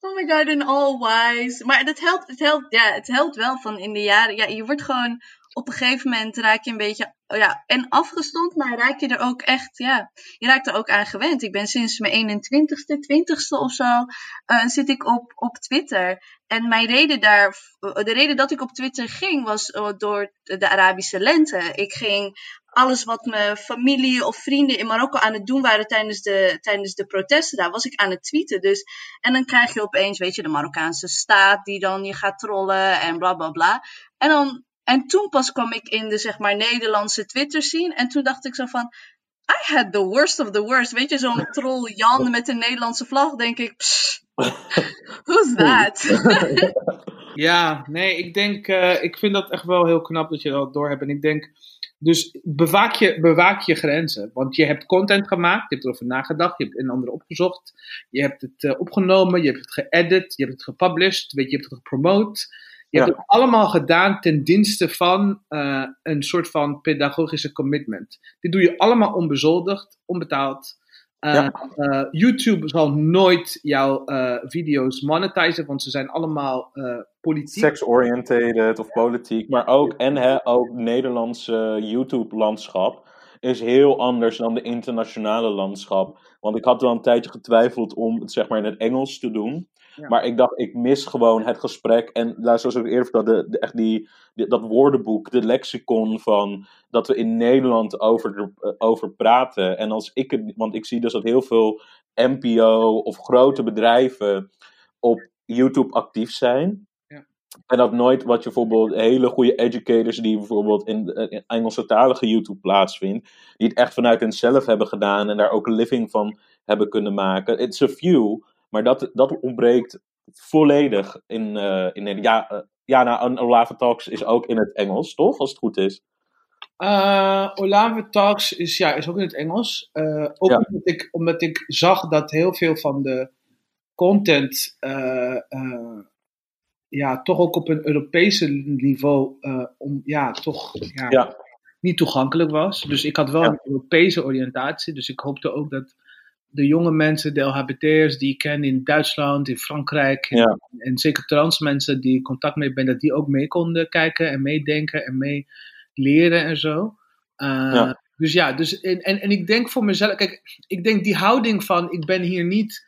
Oh my god, en all wise. Maar dat helpt, het helpt, ja, het helpt wel van in de jaren. Ja, je wordt gewoon op een gegeven moment raak je een beetje, oh ja, en afgestompt, maar raak je er ook echt, ja, je raakt er ook aan gewend. Ik ben sinds mijn 21ste, 20ste of zo, eh, zit ik op, op Twitter. En mijn reden daar, de reden dat ik op Twitter ging, was eh, door de Arabische lente. Ik ging alles wat mijn familie of vrienden in Marokko aan het doen waren tijdens de, tijdens de protesten, daar was ik aan het tweeten. Dus, en dan krijg je opeens, weet je, de Marokkaanse staat die dan je gaat trollen en bla bla bla. En, dan, en toen pas kwam ik in de, zeg maar, Nederlandse Twitter zien. En toen dacht ik zo van, I had the worst of the worst. Weet je, zo'n troll Jan met een Nederlandse vlag, denk ik, pssst, who's that? Ja, nee, ik denk, uh, ik vind dat echt wel heel knap dat je dat door hebt. En ik denk, dus bewaak je, bewaak je grenzen. Want je hebt content gemaakt, je hebt erover nagedacht, je hebt een ander opgezocht, je hebt het uh, opgenomen, je hebt het geëdit, je hebt het gepublished, weet je, je hebt het gepromoot. Je hebt het allemaal gedaan ten dienste van uh, een soort van pedagogische commitment. Dit doe je allemaal onbezoldigd, onbetaald. Uh, ja. uh, YouTube zal nooit jouw video's monetizen, want ze zijn allemaal politiek. Sex-oriented of politiek, maar ook, en hè, ook Nederlandse YouTube-landschap is heel anders dan de internationale landschap. Want ik had wel een tijdje getwijfeld om het zeg maar in het Engels te doen. Maar ik dacht, ik mis gewoon het gesprek. En zoals ik eerder vertelde, de, echt die, dat woordenboek, de lexicon van dat we in Nederland over, eh, over praten. En als ik het, want ik zie dus dat heel veel NPO of grote bedrijven op YouTube actief zijn. En dat nooit wat je bijvoorbeeld hele goede educators die bijvoorbeeld in, eh, in Engelse talige YouTube plaatsvindt, die het echt vanuit hunzelf hebben gedaan en daar ook een living van hebben kunnen maken. It's a few, maar dat, dat ontbreekt volledig in, uh, in ja, uh, ja, nou, Olave Talks is ook in het Engels, toch? Als het goed is. Uh, Olave Talks is, ja, is ook in het Engels. Uh, ook ja. omdat, ik, omdat ik zag dat heel veel van de content uh, ja, toch ook op een Europese niveau om, ja, toch ja, ja. niet toegankelijk was. Dus ik had wel een Europese oriëntatie. Dus ik hoopte ook dat de jonge mensen, de LHBT'ers die ik ken in Duitsland, in Frankrijk. En, ja. en zeker trans mensen die contact mee ben, dat die ook mee konden kijken en meedenken en mee leren en zo. Uh, ja. Dus ja, dus, en, en, en ik denk voor mezelf, kijk, ik denk die houding van ik ben hier niet.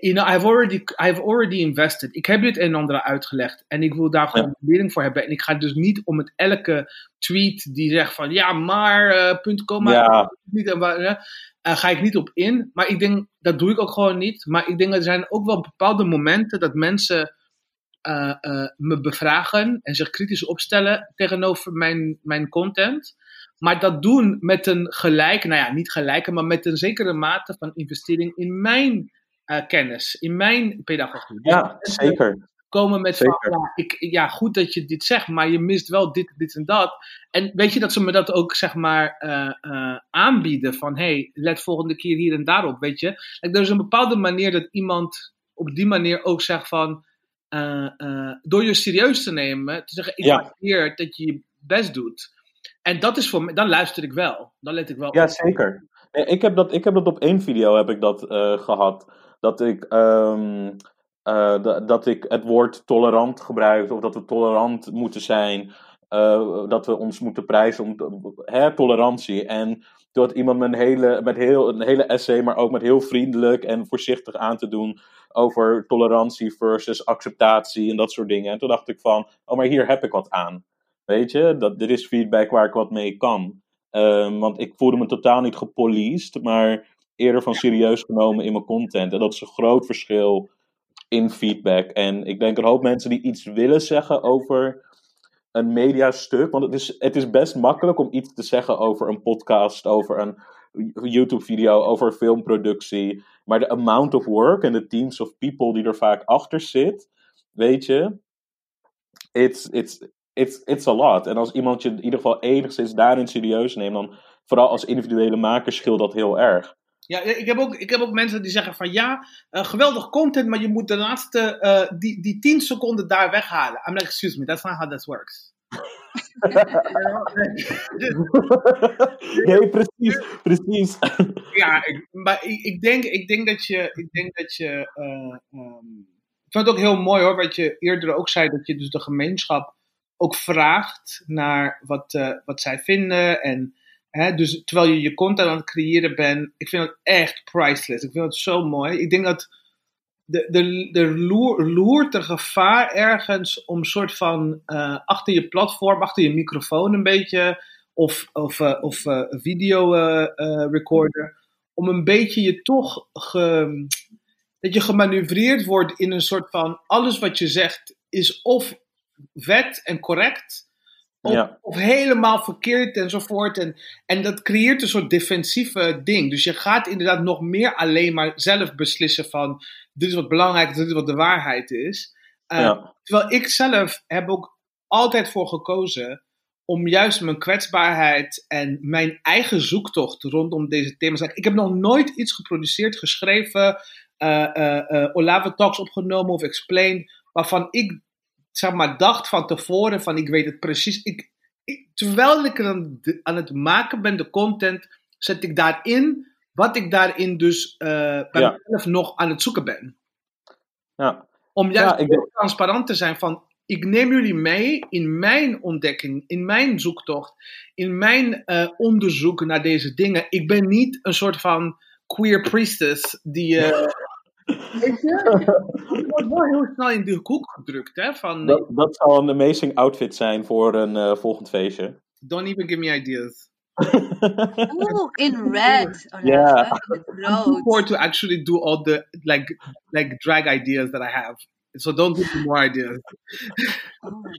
You know, I've already, I've already invested. Ik heb dit een en ander uitgelegd. En ik wil daar gewoon ja. waardering voor hebben. En ik ga dus niet om het elke tweet die zegt van ja, maar, uh, punt, komma. Ja. Niet, uh, ga ik niet op in. Maar ik denk, dat doe ik ook gewoon niet. Maar ik denk, er zijn ook wel bepaalde momenten dat mensen uh, uh, me bevragen en zich kritisch opstellen tegenover mijn, mijn content. Maar dat doen met een gelijke, nou ja, niet gelijke, maar met een zekere mate van investering in mijn uh, kennis, in mijn pedagogie. Dus ja, zeker. Komen met van, ja, ik, ja, goed dat je dit zegt, maar je mist wel dit, dit en dat. En weet je dat ze me dat ook, zeg maar, aanbieden van, hey, let volgende keer hier en daarop, weet je. Like, er is een bepaalde manier dat iemand op die manier ook zegt van, door je serieus te nemen, te zeggen, ik ja. waardeer dat je je best doet. En dat is voor mij, dan luister ik wel. Dan let ik wel Ja, op. zeker. Nee, ik, heb dat, ik heb dat op één video heb ik dat uh, gehad. Dat ik, um, dat ik het woord tolerant gebruik, of dat we tolerant moeten zijn. dat we ons moeten prijzen om hè, tolerantie. En door iemand met, een hele, met heel, een hele essay, maar ook met heel vriendelijk en voorzichtig aan te doen over tolerantie versus acceptatie en dat soort dingen. En toen dacht ik van, oh, maar hier heb ik wat aan. Weet je, dat, dit is feedback waar ik wat mee kan. Um, want ik voelde me totaal niet gepoliced, maar eerder van serieus genomen in mijn content. En dat is een groot verschil in feedback. En ik denk een hoop mensen die iets willen zeggen over een mediastuk. Want het is, het is best makkelijk om iets te zeggen over een podcast, over een YouTube-video, over filmproductie. Maar de amount of work en de teams of people die er vaak achter zit, weet je, it's, it's, it's, it's a lot. En als iemand je in ieder geval enigszins daarin serieus neemt, dan vooral als individuele maker scheelt dat heel erg. Ja, ik heb ook, ik heb ook mensen die zeggen van ja, uh, geweldig content, maar je moet de laatste, uh, die, die 10 seconden daar weghalen. I'm like, excuse me, that's not how that works. nee, precies, precies. Ja, ik, maar ik, ik, denk, ik denk dat je, ik denk dat je, uh, um, ik vind het ook heel mooi hoor, wat je eerder ook zei, dat je dus de gemeenschap ook vraagt naar wat, wat zij vinden en Dus terwijl je je content aan het creëren bent, ik vind het echt priceless. Ik vind het zo mooi. Ik denk dat de, de, de loer, loert er gevaar ergens om soort van uh, achter je platform, achter je microfoon een beetje, of, of, uh, of uh, video recorder, om een beetje je toch dat je gemanoeuvreerd wordt in een soort van alles wat je zegt is of wet en correct. Of, ja. of, helemaal verkeerd enzovoort. En, en dat creëert een soort defensieve ding. Dus je gaat inderdaad nog meer alleen maar zelf beslissen van dit is wat belangrijk dit is wat de waarheid is. Uh, Ja. Terwijl ik zelf heb ook altijd voor gekozen om juist mijn kwetsbaarheid en mijn eigen zoektocht rondom deze thema's. Ik heb nog nooit iets geproduceerd, geschreven, eh eh eh, Olave Talks opgenomen of explained, waarvan ik zeg maar dacht van tevoren van ik weet het precies. Ik, ik, terwijl ik aan, de- aan het maken ben, de content, zet ik daarin wat ik daarin dus eh, bij Ja. mezelf nog aan het zoeken ben. Ja. Om juist Ja, heel transparant te zijn van, ik neem jullie mee in mijn ontdekking, in mijn zoektocht, in mijn eh, onderzoek naar deze dingen. Ik ben niet een soort van queer priestess die... eh, weet je? Het wordt wel heel snel in de hoek gedrukt, hè? Van, Dat, dat zou een amazing outfit zijn voor een eh, volgend feestje. don't even give me ideas. Oeh, in red. Oh, Ja. In het I'm too to actually do all the like like drag ideas that I have. So don't give me more ideas. Oh my.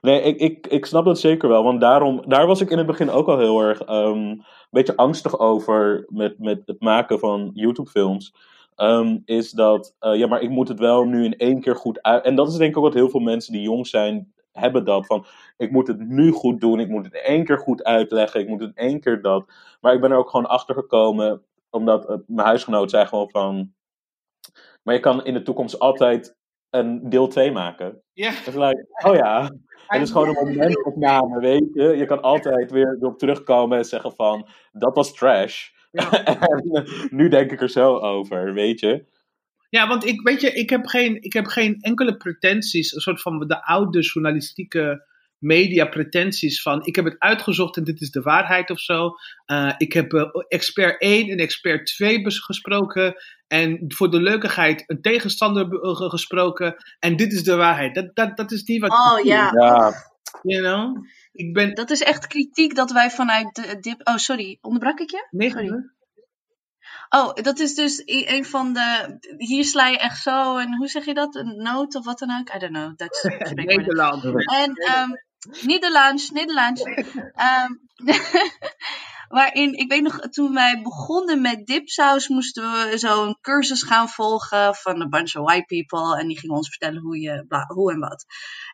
Nee, ik, ik, ik snap dat zeker wel. Want daarom, daar was ik in het begin ook al heel erg ehm, een beetje angstig over met, met het maken van YouTube-films. Ehm, is dat, eh, ja, maar ik moet het wel nu in één keer goed uit. En dat is denk ik ook wat heel veel mensen die jong zijn, hebben dat. Van, ik moet het nu goed doen, ik moet het in één keer goed uitleggen, ik moet het in één keer dat. Maar ik ben er ook gewoon achter gekomen, omdat eh, mijn huisgenoot zei gewoon van. Maar je kan in de toekomst altijd een deel 2 maken. Ja. Het is like, oh ja, het is gewoon een momentopname, weet je. Je kan altijd weer erop terugkomen en zeggen van, dat was trash. Ja. en nu denk ik er zo over, weet je. Ja, want ik weet je, ik heb geen, ik heb geen enkele pretenties, een soort van de oude journalistieke media pretenties van ik heb het uitgezocht en dit is de waarheid of zo. Eh, ik heb eh, expert 1 en expert 2 bes- gesproken en voor de leukigheid een tegenstander eh, gesproken en dit is de waarheid. Dat, dat, dat is niet wat Oh. Ja, You know? Ik ben... Dat is echt kritiek dat wij vanuit de dip. Oh, sorry, onderbrak ik je? Nee, Sorry. Oh, dat is dus een van de. Hier sla je echt zo een. Hoe zeg je dat? Een noot of wat dan ook? I don't know. Dat spreek ik maar niet. Nederland. En ehm Nederlands, Nederlands. Ehm, waarin, ik weet nog, toen wij begonnen met dipsaus, moesten we zo een cursus gaan volgen van een bunch of white people. En die gingen ons vertellen hoe, je, bla, hoe en wat.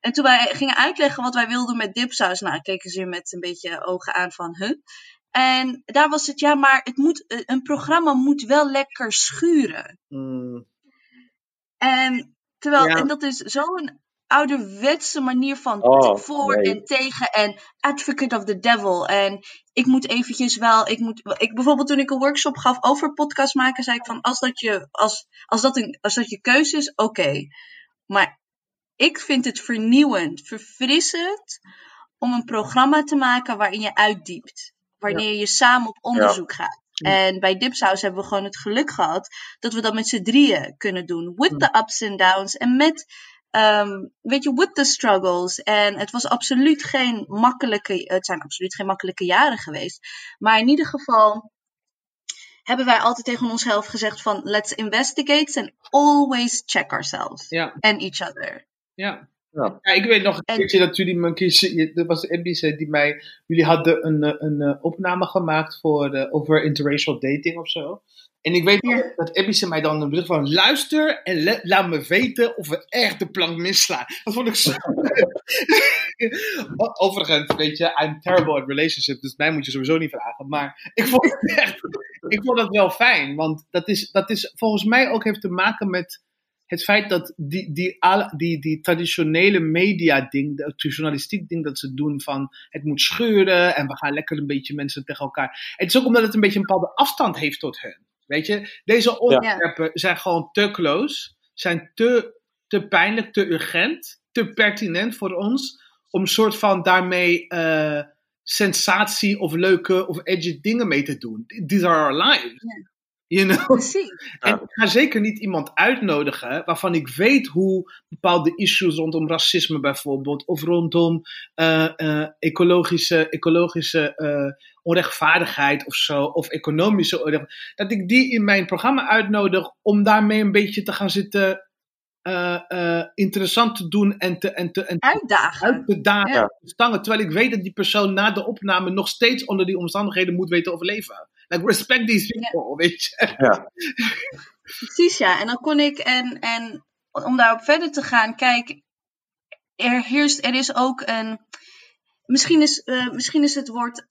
En toen wij gingen uitleggen wat wij wilden met dipsaus, nou, keken ze met een beetje ogen aan van, huh? En daar was het, ja, maar het moet, eh, een programma moet wel lekker schuren. Mm, En, terwijl, Ja. en dat is zo'n ouderwetse manier van Oh, voor nee. en tegen en advocate of the devil. En ik moet eventjes wel, ik moet, ik, bijvoorbeeld toen ik een workshop gaf over podcast maken, zei ik van, als dat je, als, als dat, een, als dat je keuze is, oké. Maar ik vind het vernieuwend, verfrissend om een programma te maken waarin je uitdiept. Wanneer je samen op onderzoek gaat. En bij Dipsaus hebben we gewoon het geluk gehad dat we dat met z'n drieën kunnen doen. With the ups and downs. En met, ehm, weet je, with the struggles. En het was absoluut geen makkelijke, het zijn absoluut geen makkelijke jaren geweest. Maar in ieder geval hebben wij altijd tegen onszelf gezegd van let's investigate and always check ourselves. Ja. And each other. ja. Ja. Ja, ik weet nog een En- keertje dat jullie me een keertje, dat was Ebice die mij, jullie hadden een, eh, een, eh, opname gemaakt voor, eh, over interracial dating of zo. En ik weet Ja. dat Ebice mij dan een bericht van luister en le- laat me weten of we echt de plank misslaan. Dat vond ik zo. Overigens, weet je, I'm terrible at relationships, dus mij moet je sowieso niet vragen. Maar ik vond het echt, ik vond het wel fijn, want dat is, dat is volgens mij ook heeft te maken met het feit dat die, die, die, die traditionele media-ding, de journalistiek ding dat ze doen van het moet scheuren en we gaan lekker een beetje mensen tegen elkaar. Het is ook omdat het een beetje een bepaalde afstand heeft tot hen. Weet je, deze onderwerpen zijn gewoon te close, zijn te, te pijnlijk, te urgent, te pertinent voor ons om soort van daarmee eh, sensatie of leuke of edgy dingen mee te doen. These are our lives. You know? Precies. En ik ga zeker niet iemand uitnodigen waarvan ik weet hoe bepaalde issues rondom racisme bijvoorbeeld, of rondom eh, eh, ecologische, ecologische eh, onrechtvaardigheid of zo, of economische onrechtvaardigheid, dat ik die in mijn programma uitnodig om daarmee een beetje te gaan zitten eh, eh, interessant te doen en te, en te, en Uitdagen. uit te dagen, Ja. te stangen, terwijl ik weet dat die persoon na de opname nog steeds onder die omstandigheden moet weten te overleven. Like, respect these people, weet je. Ja. Precies, ja. En dan kon ik, en, en om daarop verder te gaan, kijk, er heerst, er is ook een. Misschien is, uh, misschien is het woord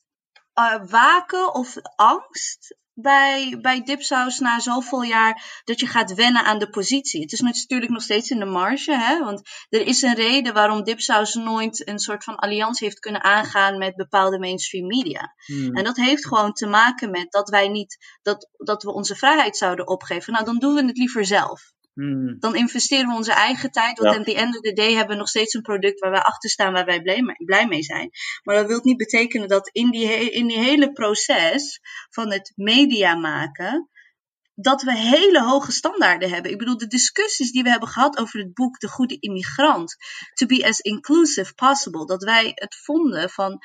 uh, waken of angst bij, bij dipsaus na zoveel jaar dat je gaat wennen aan de positie. Het is natuurlijk nog steeds in de marge, hè? want er is een reden waarom dipsaus nooit een soort van alliantie heeft kunnen aangaan met bepaalde mainstream media. Hmm. En dat heeft gewoon te maken met dat wij niet, dat, dat we onze vrijheid zouden opgeven. Nou, dan doen we het liever zelf. Hmm. Dan investeren we onze eigen tijd. Want ja. at the end of the day hebben we nog steeds een product waar wij achter staan, waar wij blij mee, blij mee zijn. Maar dat wil niet betekenen dat in die, in die hele proces van het media maken, dat we hele hoge standaarden hebben. Ik bedoel, de discussies die we hebben gehad over het boek De Goede Immigrant, to be as inclusive possible, dat wij het vonden van.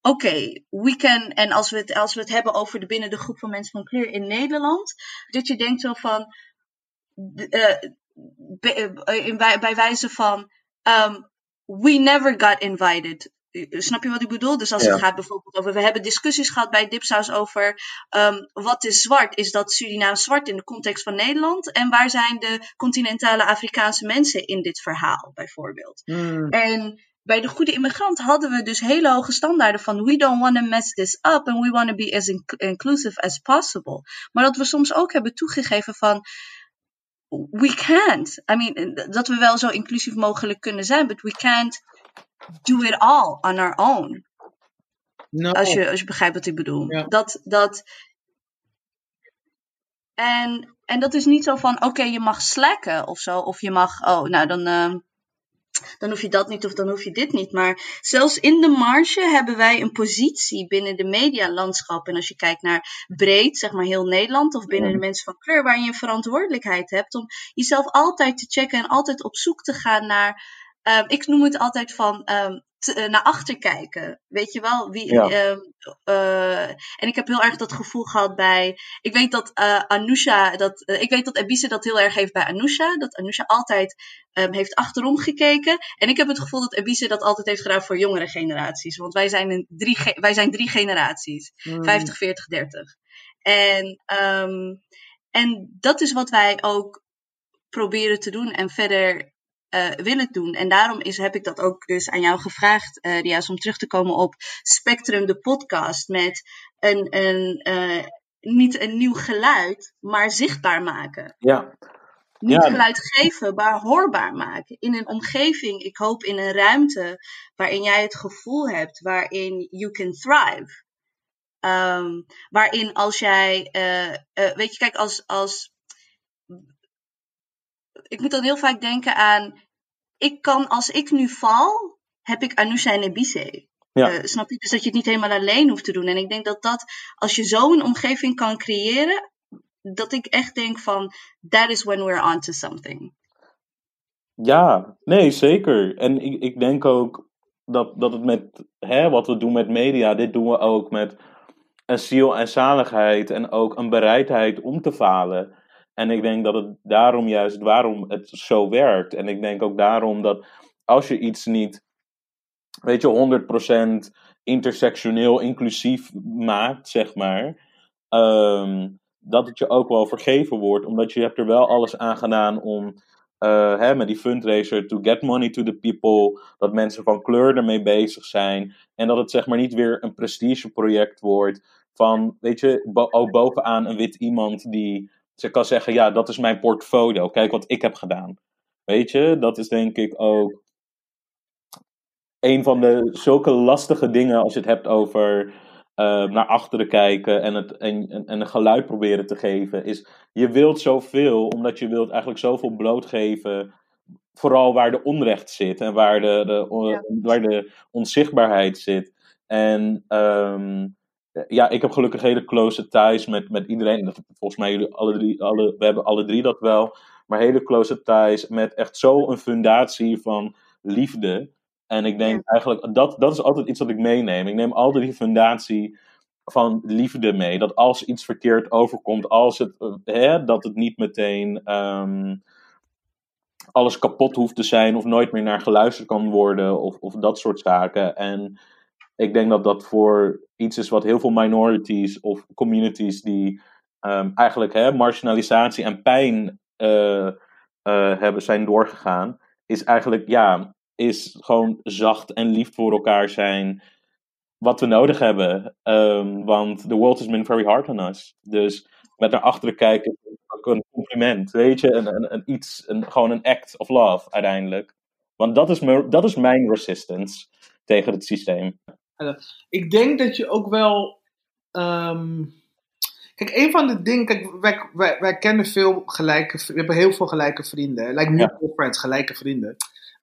Oké, okay, we can. En als we, het, als we het hebben over de binnen de groep van mensen van kleur in Nederland, dat je denkt zo van uh, bij, bij wijze van um, we never got invited. Snap je wat ik bedoel? Dus als ja. het gaat bijvoorbeeld over. We hebben discussies gehad bij Dipsaus over. Um, wat is zwart? Is dat Surinaam zwart in de context van Nederland? En waar zijn de continentale Afrikaanse mensen in dit verhaal, bijvoorbeeld? Mm. En bij de goede immigrant hadden we dus hele hoge standaarden van we don't want to mess this up and we want to be as in inclusive as possible. Maar dat we soms ook hebben toegegeven van we can't. I mean, dat we wel zo inclusief mogelijk kunnen zijn, but we can't do it all on our own. No. Als, je, als je begrijpt wat ik bedoel. Ja. Dat, dat, en, en dat is niet zo van, oké, okay, je mag slacken of zo. Of je mag, oh, nou dan, uh, dan hoef je dat niet of dan hoef je dit niet. Maar zelfs in de marge hebben wij een positie binnen de medialandschap. En als je kijkt naar breed, zeg maar heel Nederland of binnen de mensen van kleur, waar je een verantwoordelijkheid hebt om jezelf altijd te checken en altijd op zoek te gaan naar. Um, ik noem het altijd van um, te, naar achter kijken. Weet je wel? Wie, ja. uh, uh, en ik heb heel erg dat gevoel gehad bij. Ik weet dat uh, Anusha. Dat, ik weet dat Ebise dat heel erg heeft bij Anusha. Dat Anusha altijd heeft achterom gekeken. En ik heb het gevoel dat Ebise dat altijd heeft gedaan voor jongere generaties. Want wij zijn, een drie, wij zijn drie generaties: mm. 50, 40, 30. En, en dat is wat wij ook proberen te doen. En verder uh, willen doen. En daarom is, heb ik dat ook dus aan jou gevraagd, uh, Rias, om terug te komen op Spectrum, de podcast, met een, een uh, niet een nieuw geluid, maar zichtbaar maken. Ja. Niet ja. geluid geven, maar hoorbaar maken. In een omgeving, ik hoop in een ruimte waarin jij het gevoel hebt, waarin you can thrive. Um, waarin als jij, weet je, kijk, als, als ik moet dan heel vaak denken aan. Ik kan, als ik nu val, heb ik Anusha en Ebise. Ja. Uh, snap je? Dus dat je het niet helemaal alleen hoeft te doen. En ik denk dat dat, als je zo een omgeving kan creëren, dat ik echt denk van, that is when we're on to something. Ja, nee, zeker. En ik, ik denk ook dat, dat het met, hè, wat we doen met media, dit doen we ook met een ziel en zaligheid en ook een bereidheid om te falen. En ik denk dat het daarom juist, waarom het zo werkt. En ik denk ook daarom dat als je iets niet, weet je, 100% intersectioneel inclusief maakt, zeg maar. Um, dat het je ook wel vergeven wordt. Omdat je hebt er wel alles aan gedaan om uh, hè, met die fundraiser to get money to the people. Dat mensen van kleur ermee bezig zijn. En dat het zeg maar niet weer een prestigeproject wordt. Van, weet je, ook bovenaan een wit iemand die ze kan zeggen, ja, dat is mijn portfolio. Kijk wat ik heb gedaan. Weet je, dat is denk ik ook een van de zulke lastige dingen als je het hebt over uh, naar achteren kijken en, het, en, en een geluid proberen te geven. Is je wilt zoveel, omdat je wilt eigenlijk zoveel blootgeven. Vooral waar de onrecht zit en waar de, de, ja. waar de onzichtbaarheid zit. En um, ja, ik heb gelukkig hele close ties met, met iedereen. Dat, volgens mij jullie alle drie, alle, we hebben alle drie dat wel. Maar hele close ties met echt zo een fundatie van liefde. En ik denk eigenlijk, dat, dat is altijd iets wat ik meeneem. Ik neem altijd die fundatie van liefde mee. Dat als iets verkeerd overkomt, als het, hè, dat het niet meteen um, alles kapot hoeft te zijn of nooit meer naar geluisterd kan worden of, of dat soort zaken. En ik denk dat dat voor iets is wat heel veel minorities of communities die um, eigenlijk hè, marginalisatie en pijn uh, eh, hebben, zijn doorgegaan, is eigenlijk, ja, is gewoon zacht en lief voor elkaar zijn. Wat we nodig hebben. Ehm, want the world has been very hard on us. Dus met naar achteren kijken ook een compliment. Weet je, een, een, een iets, een, gewoon een act of love uiteindelijk. Want dat is, dat is mijn resistance tegen het systeem. Ik denk dat je ook wel. ehm, Kijk, een van de dingen. Kijk, wij, wij, wij kennen veel gelijke. We hebben heel veel gelijke vrienden. Like mutual friends, gelijke vrienden.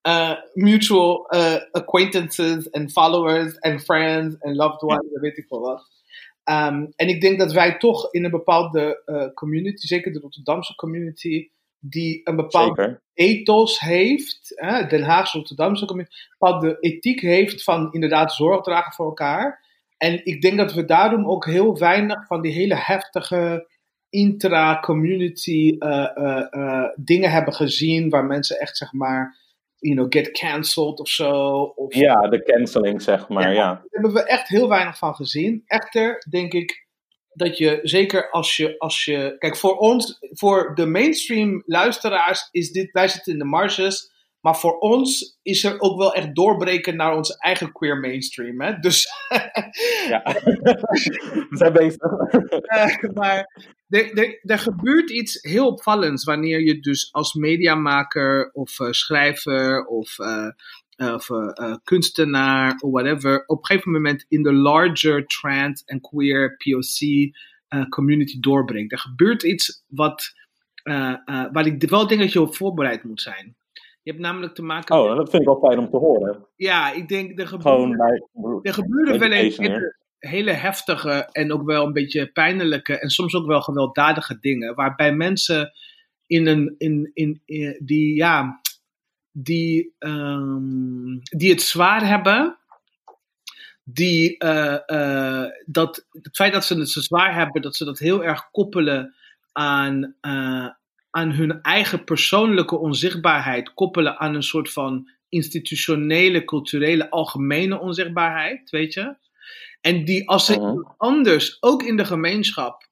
Uh, mutual uh, acquaintances en followers en friends en loved ones en weet ik veel wat. Um, en ik denk dat wij toch in een bepaalde uh, community, zeker de Rotterdamse community, die een bepaald Zeker. ethos heeft, hè, Den Haagse Rotterdamse community, een bepaalde ethiek heeft van inderdaad zorg dragen voor elkaar. En ik denk dat we daarom ook heel weinig van die hele heftige intra-community uh, uh, uh, dingen hebben gezien, waar mensen echt zeg maar, you know, get cancelled of zo. Of, Ja, de canceling, zeg maar, ja. Daar hebben we echt heel weinig van gezien. Echter, denk ik dat je zeker als je, als je. Kijk, voor ons, voor de mainstream luisteraars, is dit. Wij zitten in de marges. Maar voor ons is er ook wel echt doorbreken naar onze eigen queer mainstream. Hè? Dus. ja. we zijn bezig. uh, maar er, er, er, gebeurt iets heel opvallends wanneer je dus als mediamaker of uh, schrijver of. Uh, of uh, kunstenaar of whatever, op een gegeven moment in de larger trans en queer POC community doorbrengt. Er gebeurt iets wat, waar ik wel denk dat je op voorbereid moet zijn. Je hebt namelijk te maken. Oh, dat vind ik wel fijn om te horen. Ja, ik denk er gebeuren, bij, er gebeuren wel eens hele, hele heftige en ook wel een beetje pijnlijke en soms ook wel gewelddadige dingen, waarbij mensen in een in, in, in die ja die, um, die het zwaar hebben, die uh, uh, dat, het feit dat ze het zo zwaar hebben, dat ze dat heel erg koppelen aan, uh, aan hun eigen persoonlijke onzichtbaarheid, koppelen aan een soort van institutionele, culturele, algemene onzichtbaarheid, weet je? En die als ze Mhm. anders, ook in de gemeenschap,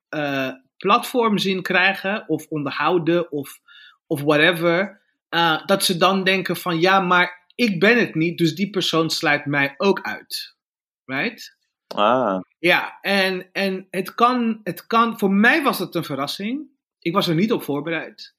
platform zien krijgen, of onderhouden, of, of whatever, uh, dat ze dan denken van ja, maar ik ben het niet, dus die persoon sluit mij ook uit. Right? Ah. Ja, en, en het, kan, het kan, voor mij was het een verrassing. Ik was er niet op voorbereid.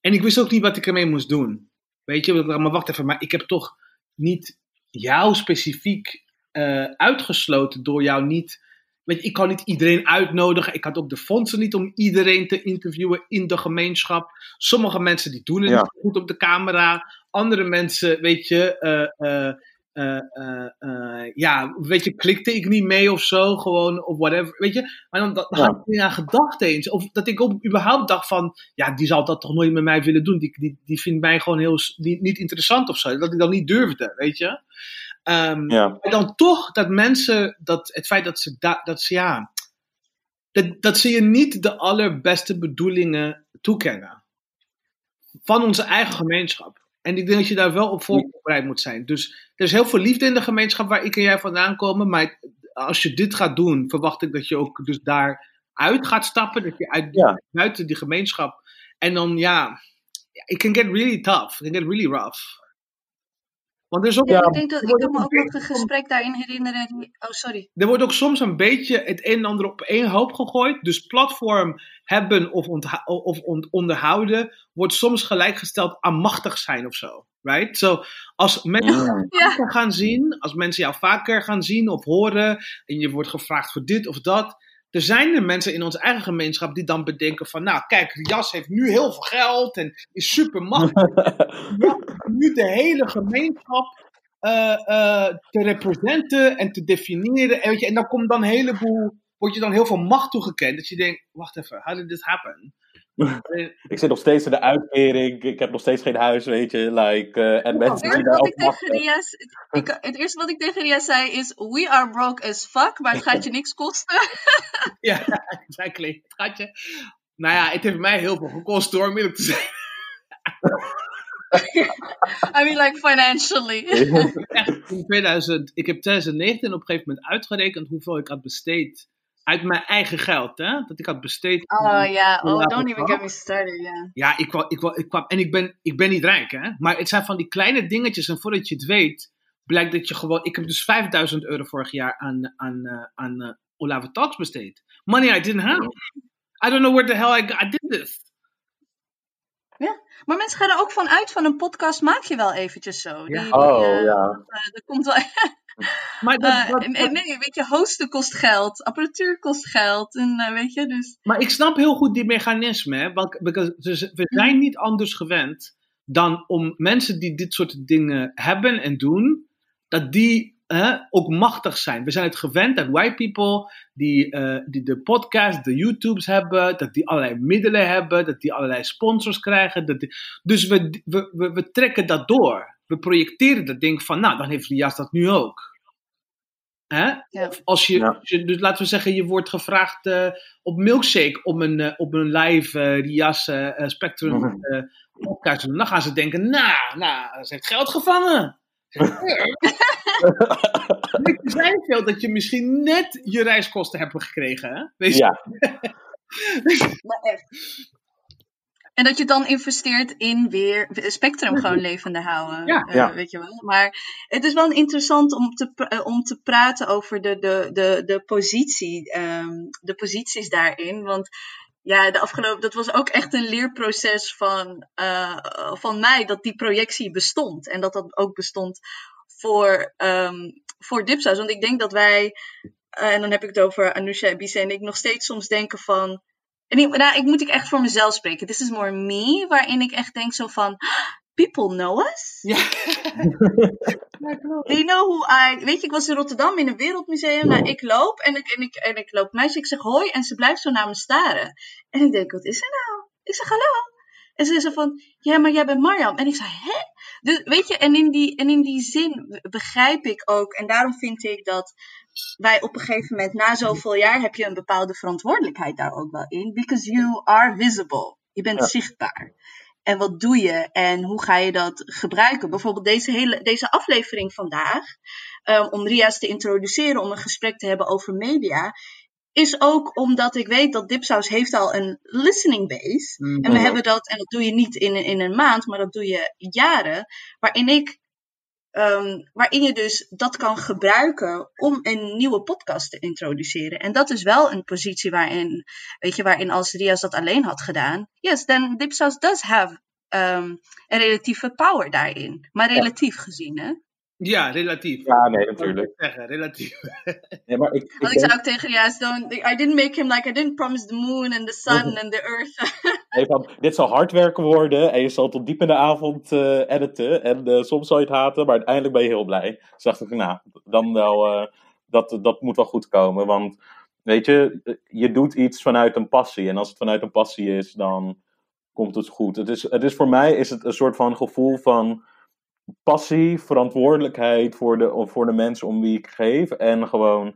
En ik wist ook niet wat ik ermee moest doen. Weet je, maar wacht even, maar ik heb toch niet jou specifiek uh, uitgesloten door jou niet. Weet ik kan niet iedereen uitnodigen. Ik had ook de fondsen niet om iedereen te interviewen in de gemeenschap. Sommige mensen die doen het Ja. niet goed op de camera. Andere mensen, weet je, uh, uh, uh, ja, weet je, klikte ik niet mee of zo, gewoon, of whatever, weet je. Maar dan, dan Ja. had ik niet aan gedacht eens. Of dat ik ook überhaupt dacht van, ja, die zal dat toch nooit met mij willen doen. Die, die, die vindt mij gewoon heel, niet interessant of zo. Dat ik dan niet durfde, weet je. Ehm, Ja. maar dan toch dat mensen, dat, het feit dat ze, da, dat ze ja, dat, dat ze je niet de allerbeste bedoelingen toekennen. Van onze eigen gemeenschap. En ik denk dat je daar wel op voorbereid moet zijn. Dus er is heel veel liefde in de gemeenschap waar ik en jij vandaan komen. Maar als je dit gaat doen, verwacht ik dat je ook dus daar uit gaat stappen. Dat je uit, Ja. buiten die gemeenschap. En dan ja, it can get really tough. It can get really rough. Want er is ook Ja, Ja, ik denk dat ik me ook nog een gesprek daarin herinneren. Die, oh, sorry. er wordt ook soms een beetje het een en ander op één hoop gegooid. Dus platform hebben of, of on- onderhouden wordt soms gelijkgesteld aan machtig zijn of zo. Right? So, als mensen. Ja. vaker gaan zien, als mensen jou vaker gaan zien of horen en je wordt gevraagd voor dit of dat. Er zijn er mensen in onze eigen gemeenschap die dan bedenken van, nou kijk, Jas heeft nu heel veel geld en is super machtig. Ja, nu de hele gemeenschap eh, eh, te representen en te definiëren. En, weet je, en dan komt dan een heleboel, wordt je dan heel veel macht toegekend. Dat je denkt, wacht even, how did this happen? Ik zit nog steeds in de uitkering. Ik heb nog steeds geen huis, weet je. Like, eh, en Ja, mensen Het die eerste, daar wat ook ik tegen wachten. Rias, ik, het eerste wat ik tegen Rias zei is: We are broke as fuck, maar het gaat je niks kosten. ja, exactly. Het gaat je. Nou ja, het heeft mij heel veel gekost door om eerlijk te zijn. I mean, like financially. Echt, in 2000, ik heb 2019 op een gegeven moment uitgerekend hoeveel ik had besteed uit mijn eigen geld, hè? Dat ik had besteed. Oh ja, oh, Ja, don't even get me started, ja. Ja, ik kwam, ik kwam, ik kwam en ik ben, ik ben niet rijk, hè? Maar het zijn van die kleine dingetjes en voordat je het weet, blijkt dat je gewoon. Ik heb dus 5000 euro vorig jaar aan, aan, eh, aan eh, Olave Talks besteed. Money I didn't have. I don't know where the hell I, got- I did this. Maar mensen gaan er ook van uit van een podcast maak je wel eventjes zo. Die, Ja. die, Oh, eh, ja. komt wel, Maar, dat, Eh, dat- nee, weet je, hosten kost geld, apparatuur kost geld. En eh, weet je, dus. maar ik snap heel goed die mechanismen, hè? Want we zijn niet anders gewend dan om mensen die dit soort dingen hebben en doen, dat die hè, ook machtig zijn. We zijn het gewend dat white people die, eh, die de podcast, de YouTubes hebben, dat die allerlei middelen hebben, dat die allerlei sponsors krijgen. Dat die- dus we, we, we, we trekken dat door. We projecteren dat ding van, nou, dan heeft Rias dat nu ook. Hè? Ja. Of Als je, Ja. dus laten we zeggen, je wordt gevraagd eh, op Milkshake om een, eh, op een live eh Rias eh, eh, Spectrum podcast te doen. Dan gaan ze denken, nou, nou, ze heeft geld gevangen. Je zijn veel dat je misschien net je reiskosten hebt gekregen, hè? Weet je? Ja, Maar echt. En dat je dan investeert in weer Spectrum gewoon levende houden. Ja. eh, Ja. Weet je wel. Maar het is wel interessant om te, eh, om te praten over de, de, de, de, positie, ehm, de posities daarin. Want ja, de afgelopen, dat was ook echt een leerproces van, eh, van mij, dat die projectie bestond. En dat dat ook bestond voor, ehm voor Dipsaus. Want ik denk dat wij, en dan heb ik het over Anousha en Bisa en ik, nog steeds soms denken van. En ik, nou, ik moet ik echt voor mezelf spreken. This is more me, waarin ik echt denk zo van. People know us. Ja. They know who I. Weet je, ik was in Rotterdam in een wereldmuseum. Nou, ik loop en ik, en, ik, en ik loop meisje. Ik zeg hoi en ze blijft zo naar me staren. En ik denk, wat is er nou? Ik zeg hallo. En ze zei van, ja, maar jij bent Marjam. En ik zei, hè? Dus, weet je, en in, die, en in die zin begrijp ik ook. En daarom vind ik dat wij op een gegeven moment, na zoveel jaar, heb je een bepaalde verantwoordelijkheid daar ook wel in. Because you are visible. Je bent Ja. zichtbaar. En wat doe je en hoe ga je dat gebruiken? Bijvoorbeeld deze, hele, deze aflevering vandaag, um, om Ria's te introduceren, om een gesprek te hebben over media, is ook omdat ik weet dat Dipsaus heeft al een listening base. En we Mhm. hebben dat, en dat doe je niet in, in een maand, maar dat doe je jaren, waarin ik. Um, waarin je dus dat kan gebruiken om een nieuwe podcast te introduceren. En dat is wel een positie waarin, weet je, waarin als Rias dat alleen had gedaan, yes, then Dipsaus does have um, een relatieve power daarin. Maar relatief gezien, hè? Ja, relatief. ja nee, natuurlijk. ik zeggen, relatief. Ja, maar ik, ik Want ik denk- zei ook tegen Rias, don't, I didn't make him like, I didn't promise the moon and the sun and the earth. Nee, van, dit zal hard werken worden en je zal tot diep in de avond eh, editen. En eh, soms zal je het haten, maar uiteindelijk ben je heel blij. Dus dacht ik, nou, dan wel, eh, dat, dat moet wel goed komen. Want weet je, je doet iets vanuit een passie. En als het vanuit een passie is, dan komt het goed. Het is, het is voor mij is het een soort van gevoel van passie, verantwoordelijkheid voor de, voor de mensen om wie ik geef. En gewoon,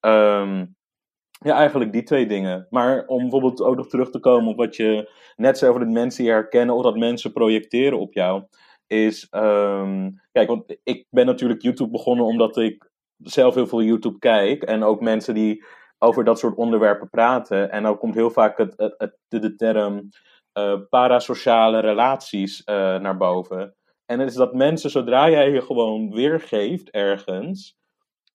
ehm, ja, eigenlijk die twee dingen. Maar om bijvoorbeeld ook nog terug te komen op wat je net zei over dat mensen je herkennen of dat mensen projecteren op jou. Is, ehm, kijk, want ik ben natuurlijk YouTube begonnen omdat ik zelf heel veel YouTube kijk. En ook mensen die over dat soort onderwerpen praten. En dan komt heel vaak het, het, de term eh, parasociale relaties eh, naar boven. En het is dat mensen, zodra jij je gewoon weergeeft ergens,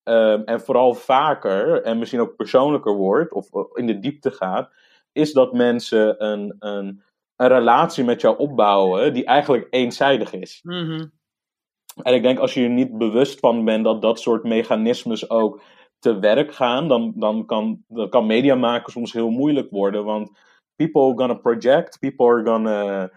ehm, en vooral vaker en misschien ook persoonlijker wordt of eh, in de diepte gaat, is dat mensen een, een, een relatie met jou opbouwen die eigenlijk eenzijdig is. Mhm. En ik denk als je er niet bewust van bent dat dat soort mechanismes ook te werk gaan, dan, dan, kan, dan kan media maken soms heel moeilijk worden. Want people gonna project, people are gonna,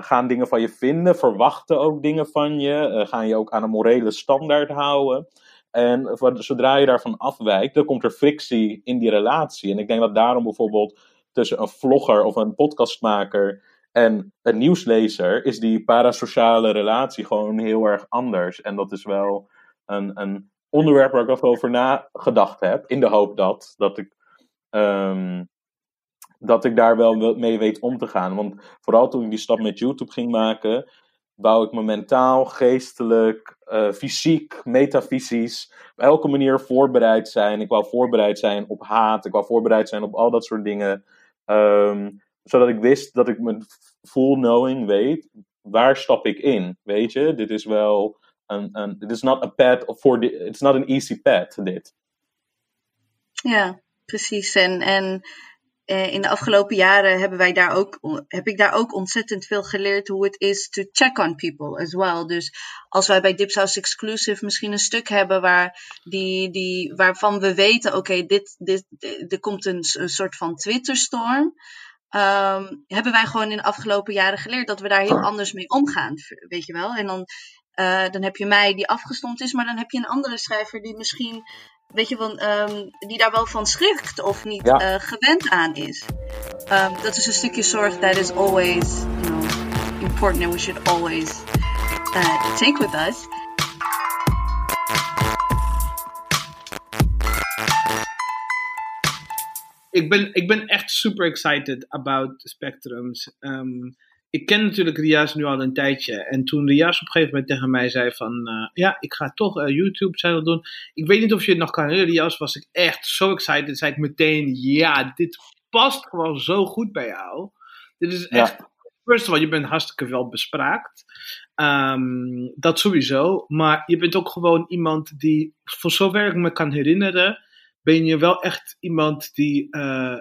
gaan dingen van je vinden, verwachten ook dingen van je, eh, gaan je ook aan een morele standaard houden. En zodra je daarvan afwijkt, dan komt er frictie in die relatie. En ik denk dat daarom bijvoorbeeld tussen een vlogger of een podcastmaker en een nieuwslezer is die parasociale relatie gewoon heel erg anders. En dat is wel een, een onderwerp waar ik wel over nagedacht heb. In de hoop dat, dat ik, ehm, dat ik daar wel mee weet om te gaan. Want vooral toen ik die stap met YouTube ging maken, bouw ik me mentaal, geestelijk, eh, fysiek, metafysisch, op elke manier voorbereid zijn. Ik wou voorbereid zijn op haat, ik wou voorbereid zijn op al dat soort dingen. Ehm, zodat ik wist dat ik met full knowing weet, waar stap ik in? Weet je, dit is wel een, een dit is not a path for, it's not an easy path, dit. Ja, precies. En, en in de afgelopen jaren hebben wij daar ook, heb ik daar ook ontzettend veel geleerd hoe het is to check on people as well. Dus als wij bij Dipsaus Exclusive misschien een stuk hebben waar die, die, waarvan we weten, oké, dit, dit, er komt een, een soort van Twitterstorm. Um, hebben wij gewoon in de afgelopen jaren geleerd dat we daar heel anders mee omgaan, weet je wel. En dan, uh, dan heb je mij die afgestompt is, maar dan heb je een andere schrijver die misschien weet je, van, um, die daar wel van schrikt of niet ja. uh, gewend aan is. Um, dat is een stukje zorg that is always you know, important and we should always uh, take with us. Ik ben, ik ben echt super excited about spectrums. Um, ik ken natuurlijk Rias nu al een tijdje. En toen Rias op een gegeven moment tegen mij zei van... Uh, ja, ik ga toch uh, YouTube channel doen. Ik weet niet of je het nog kan herinneren, Rias. Was ik echt zo excited. Zei ik meteen, ja, dit past gewoon zo goed bij jou. Dit is echt... Ja. First of all, je bent hartstikke wel bespraakt. Um, dat sowieso. Maar je bent ook gewoon iemand die, voor zover ik me kan herinneren... Ben je wel echt iemand die... Uh,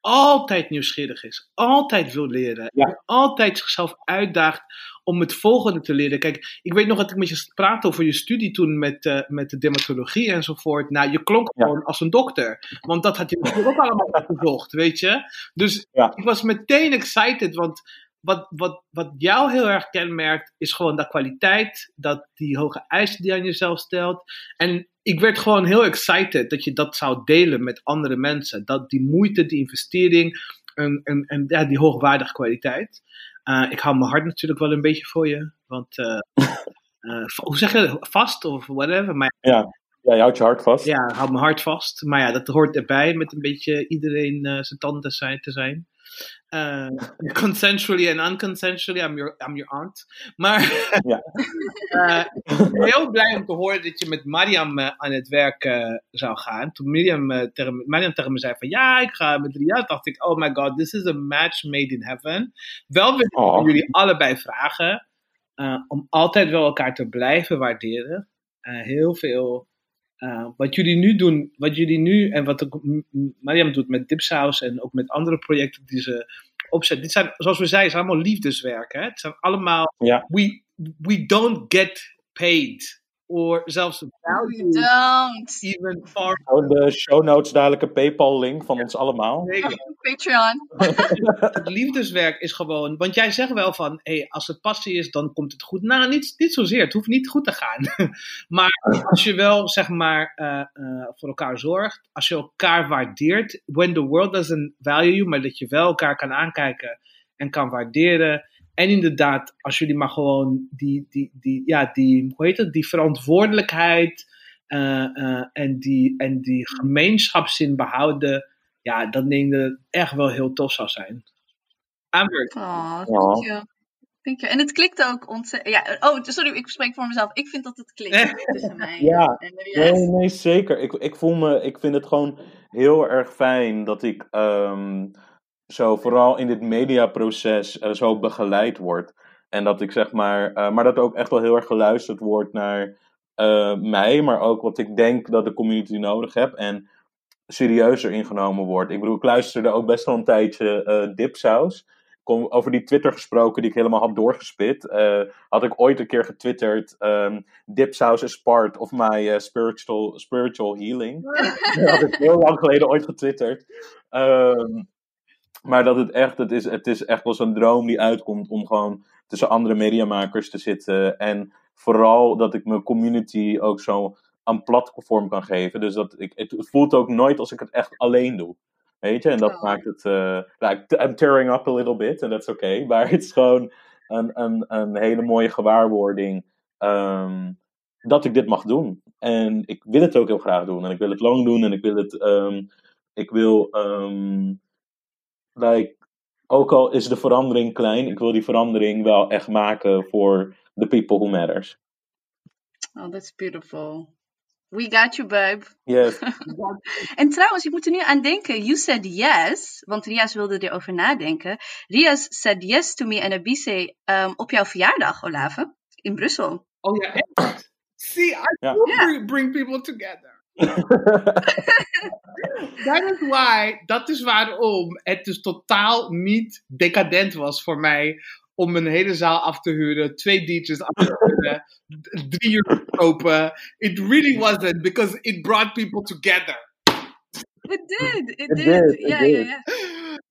altijd nieuwsgierig is, altijd wil leren, ja. altijd zichzelf uitdaagt om het volgende te leren. Kijk, ik weet nog dat ik met je praatte over je studie toen met, uh, met de dermatologie enzovoort. Nou, je klonk ja. gewoon als een dokter, want dat had je natuurlijk ook allemaal gezocht, weet je. Dus ja. ik was meteen excited, want wat, wat, wat jou heel erg kenmerkt, is gewoon dat kwaliteit, dat die hoge eisen die je aan jezelf stelt. En ik werd gewoon heel excited dat je dat zou delen met andere mensen. Dat die moeite, die investering en, en, en ja, die hoogwaardige kwaliteit. Uh, ik hou mijn hart natuurlijk wel een beetje voor je. Want, uh, uh, hoe zeg je Vast of whatever. Maar, ja. Ja, je houdt je hart vast. Ja, hou mijn hart vast. Maar ja, dat hoort erbij met een beetje iedereen zijn tanden zijn, te zijn. Uh, consensually en unconsensually, I'm your, I'm your aunt. Maar ja. uh, ik ben heel blij om te horen dat je met Mariam uh, aan het werk zou gaan. Toen Mariam, tegen, Mariam tegen me zei van ja, ik ga met Riyad, dacht ik, oh my god, this is a match made in heaven. Wel wil ik oh. jullie allebei vragen om altijd wel elkaar te blijven waarderen. heel veel uh, wat jullie nu doen, wat jullie nu en wat ook Mariam doet met Dipsaus en ook met andere projecten die ze opzet. Dit zijn, zoals we zeiden, zijn allemaal liefdeswerken. Het zijn allemaal. Ja. We, we don't get paid. Of zelfs value. Don't. Even far. Oh, de show notes dadelijk een PayPal-link van ja. ons allemaal. Patreon. het liefdeswerk is gewoon. Want jij zegt wel van: hey, als het passie is, dan komt het goed. Nou, niet, niet zozeer. Het hoeft niet goed te gaan. maar als je wel, zeg maar, uh, uh, voor elkaar zorgt. Als je elkaar waardeert. When the world doesn't value you, maar dat je wel elkaar kan aankijken en kan waarderen. En inderdaad, als jullie maar gewoon die, die, die, ja, die, hoe heet het, die verantwoordelijkheid uh, uh, en, die, en die gemeenschapszin behouden, ja, dan denk ik dat het echt wel heel tof zou zijn. Amber. Oh, you. En het klikt ook ontzettend. Ja, oh, sorry, ik spreek voor mezelf. Ik vind dat het klikt tussen mij ja, en nee, nee, zeker. Ik, ik, voel me, ik vind het gewoon heel erg fijn dat ik. Um, zo vooral in dit mediaproces uh, zo begeleid wordt. En dat ik zeg maar, uh, maar dat ook echt wel heel erg geluisterd wordt naar uh, mij, maar ook wat ik denk dat de community nodig heeft. En serieuzer ingenomen wordt. Ik bedoel, ik luisterde ook best wel een tijdje Dipsaus. Kom, over die Twitter gesproken die ik helemaal had doorgespit. had ik ooit een keer getwitterd: um, Dipsaus is part of my spiritual, spiritual healing. dat had ik heel lang geleden ooit getwitterd. Um, maar dat het echt, het is, het is echt wel zo'n droom die uitkomt om gewoon tussen andere mediamakers te zitten. En vooral dat ik mijn community ook zo een platform kan geven. Dus dat ik, het voelt ook nooit als ik het echt alleen doe. Weet je, en dat maakt het. Uh, like, I'm tearing up a little bit, en dat is oké. Okay, maar het is gewoon een, een, een hele mooie gewaarwording um, dat ik dit mag doen. En ik wil het ook heel graag doen. En ik wil het lang doen. En ik wil het. Um, ik wil. Um, like, ook al is de verandering klein, ik wil die verandering wel echt maken voor the people who matters. Oh, that's beautiful. We got you, babe. Yes. En trouwens, ik moet er nu aan denken. You said yes, want Rias wilde erover nadenken. Rias said yes to me and Abise um, op jouw verjaardag, Olave, in Brussel. Oh ja, echt? See, I bring people together. That is why, dat is waarom het dus totaal niet decadent was voor mij om een hele zaal af te huren, twee DJ's af te huren, drie uur te kopen. It really wasn't, because it brought people together. It did, it It did. did, it ja, did. ja, ja.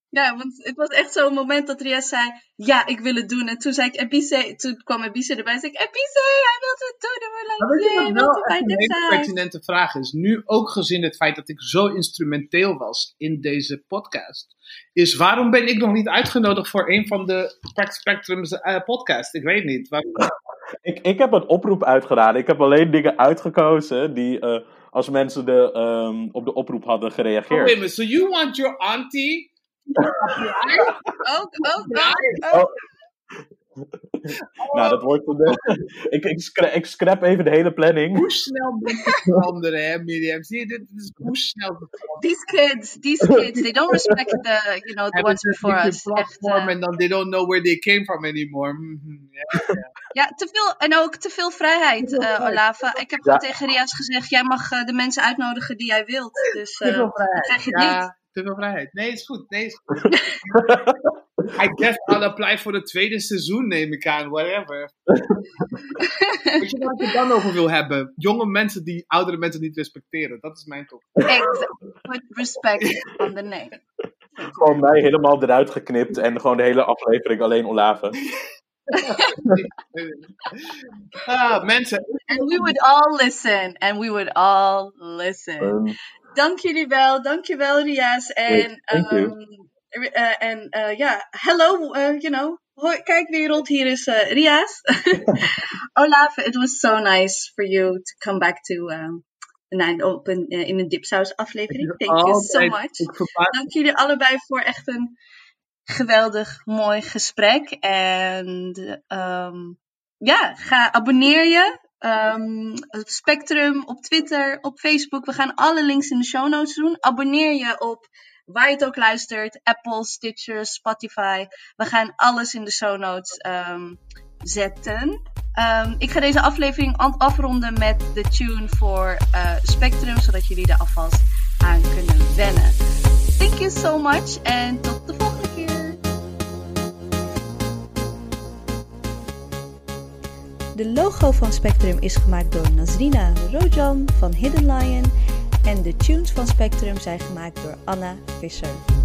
Ja, want het was echt zo'n moment dat Rias zei, ja, ik wil het doen. En toen zei ik, Abise, toen kwam Abise erbij en zei ik, Abise, hij wil het doen. En we like, wat nee, echt bij een dit hele zijn. pertinente vraag is? Nu ook gezien het feit dat ik zo instrumenteel was in deze podcast. Is waarom ben ik nog niet uitgenodigd voor een van de Spectrum's eh podcasts? Ik weet niet. Waarom? ik, ik heb een oproep uitgedaan. Ik heb alleen dingen uitgekozen die, eh, als mensen de, ehm, op de oproep hadden Oh, wait a gereageerd. minute. So you want your auntie? Ook, ook, ook, ook. Nou, dat wordt een, ik, ik, scra- ik scrap even de hele planning. Hoe snel moet je veranderen, hè, Miriam? Zie je, dit is hoe snel. These kids, these kids, they don't respect the, you know, the ones before us. Platform eh, en dan they don't know where they came from anymore. Mhm, ja. ja, te veel, en ook te veel vrijheid, eh Olava. Ik heb tegen Rias gezegd, jij mag eh, de mensen uitnodigen die jij wilt. Dus Te eh, veel dan vrijheid. krijg je het niet. Ja, te veel vrijheid. Nee, is goed. Nee, is goed. I guess I'll apply voor het tweede seizoen, neem ik aan. Whatever. Weet je wat ik er dan over wil hebben? Jonge mensen die oudere mensen niet respecteren. Dat is mijn top. Exact. Put respect on the name. Gewoon mij helemaal eruit geknipt en gewoon de hele aflevering alleen Olave. Ah, mensen. And we would all listen. And we would all listen. Ehm, Dank jullie wel. Dank je wel, Rias. En, ehm, eh, en eh, ja, hello, eh, you know. Hoi, kijk wereld, hier is Rias. Olaf, it was so nice for you to come back to um, Nine Open in een Dipsaus aflevering. Thank you so much. Dank jullie allebei voor echt een geweldig mooi gesprek. En ehm, ja, ga abonneer je. Op Spectrum, op Twitter, op Facebook. We gaan alle links in de show notes doen. Abonneer je op waar je het ook luistert. Apple, Stitcher, Spotify. We gaan alles in de show notes ehm, zetten. Ehm, ik ga deze aflevering afronden met de tune voor eh, Spectrum. Zodat jullie er alvast aan kunnen wennen. Thank you so much en tot de volgende De logo van Spectrum is gemaakt door Nazrina Rojan van Hidden Lion. En de tunes van Spectrum zijn gemaakt door Anna Visser.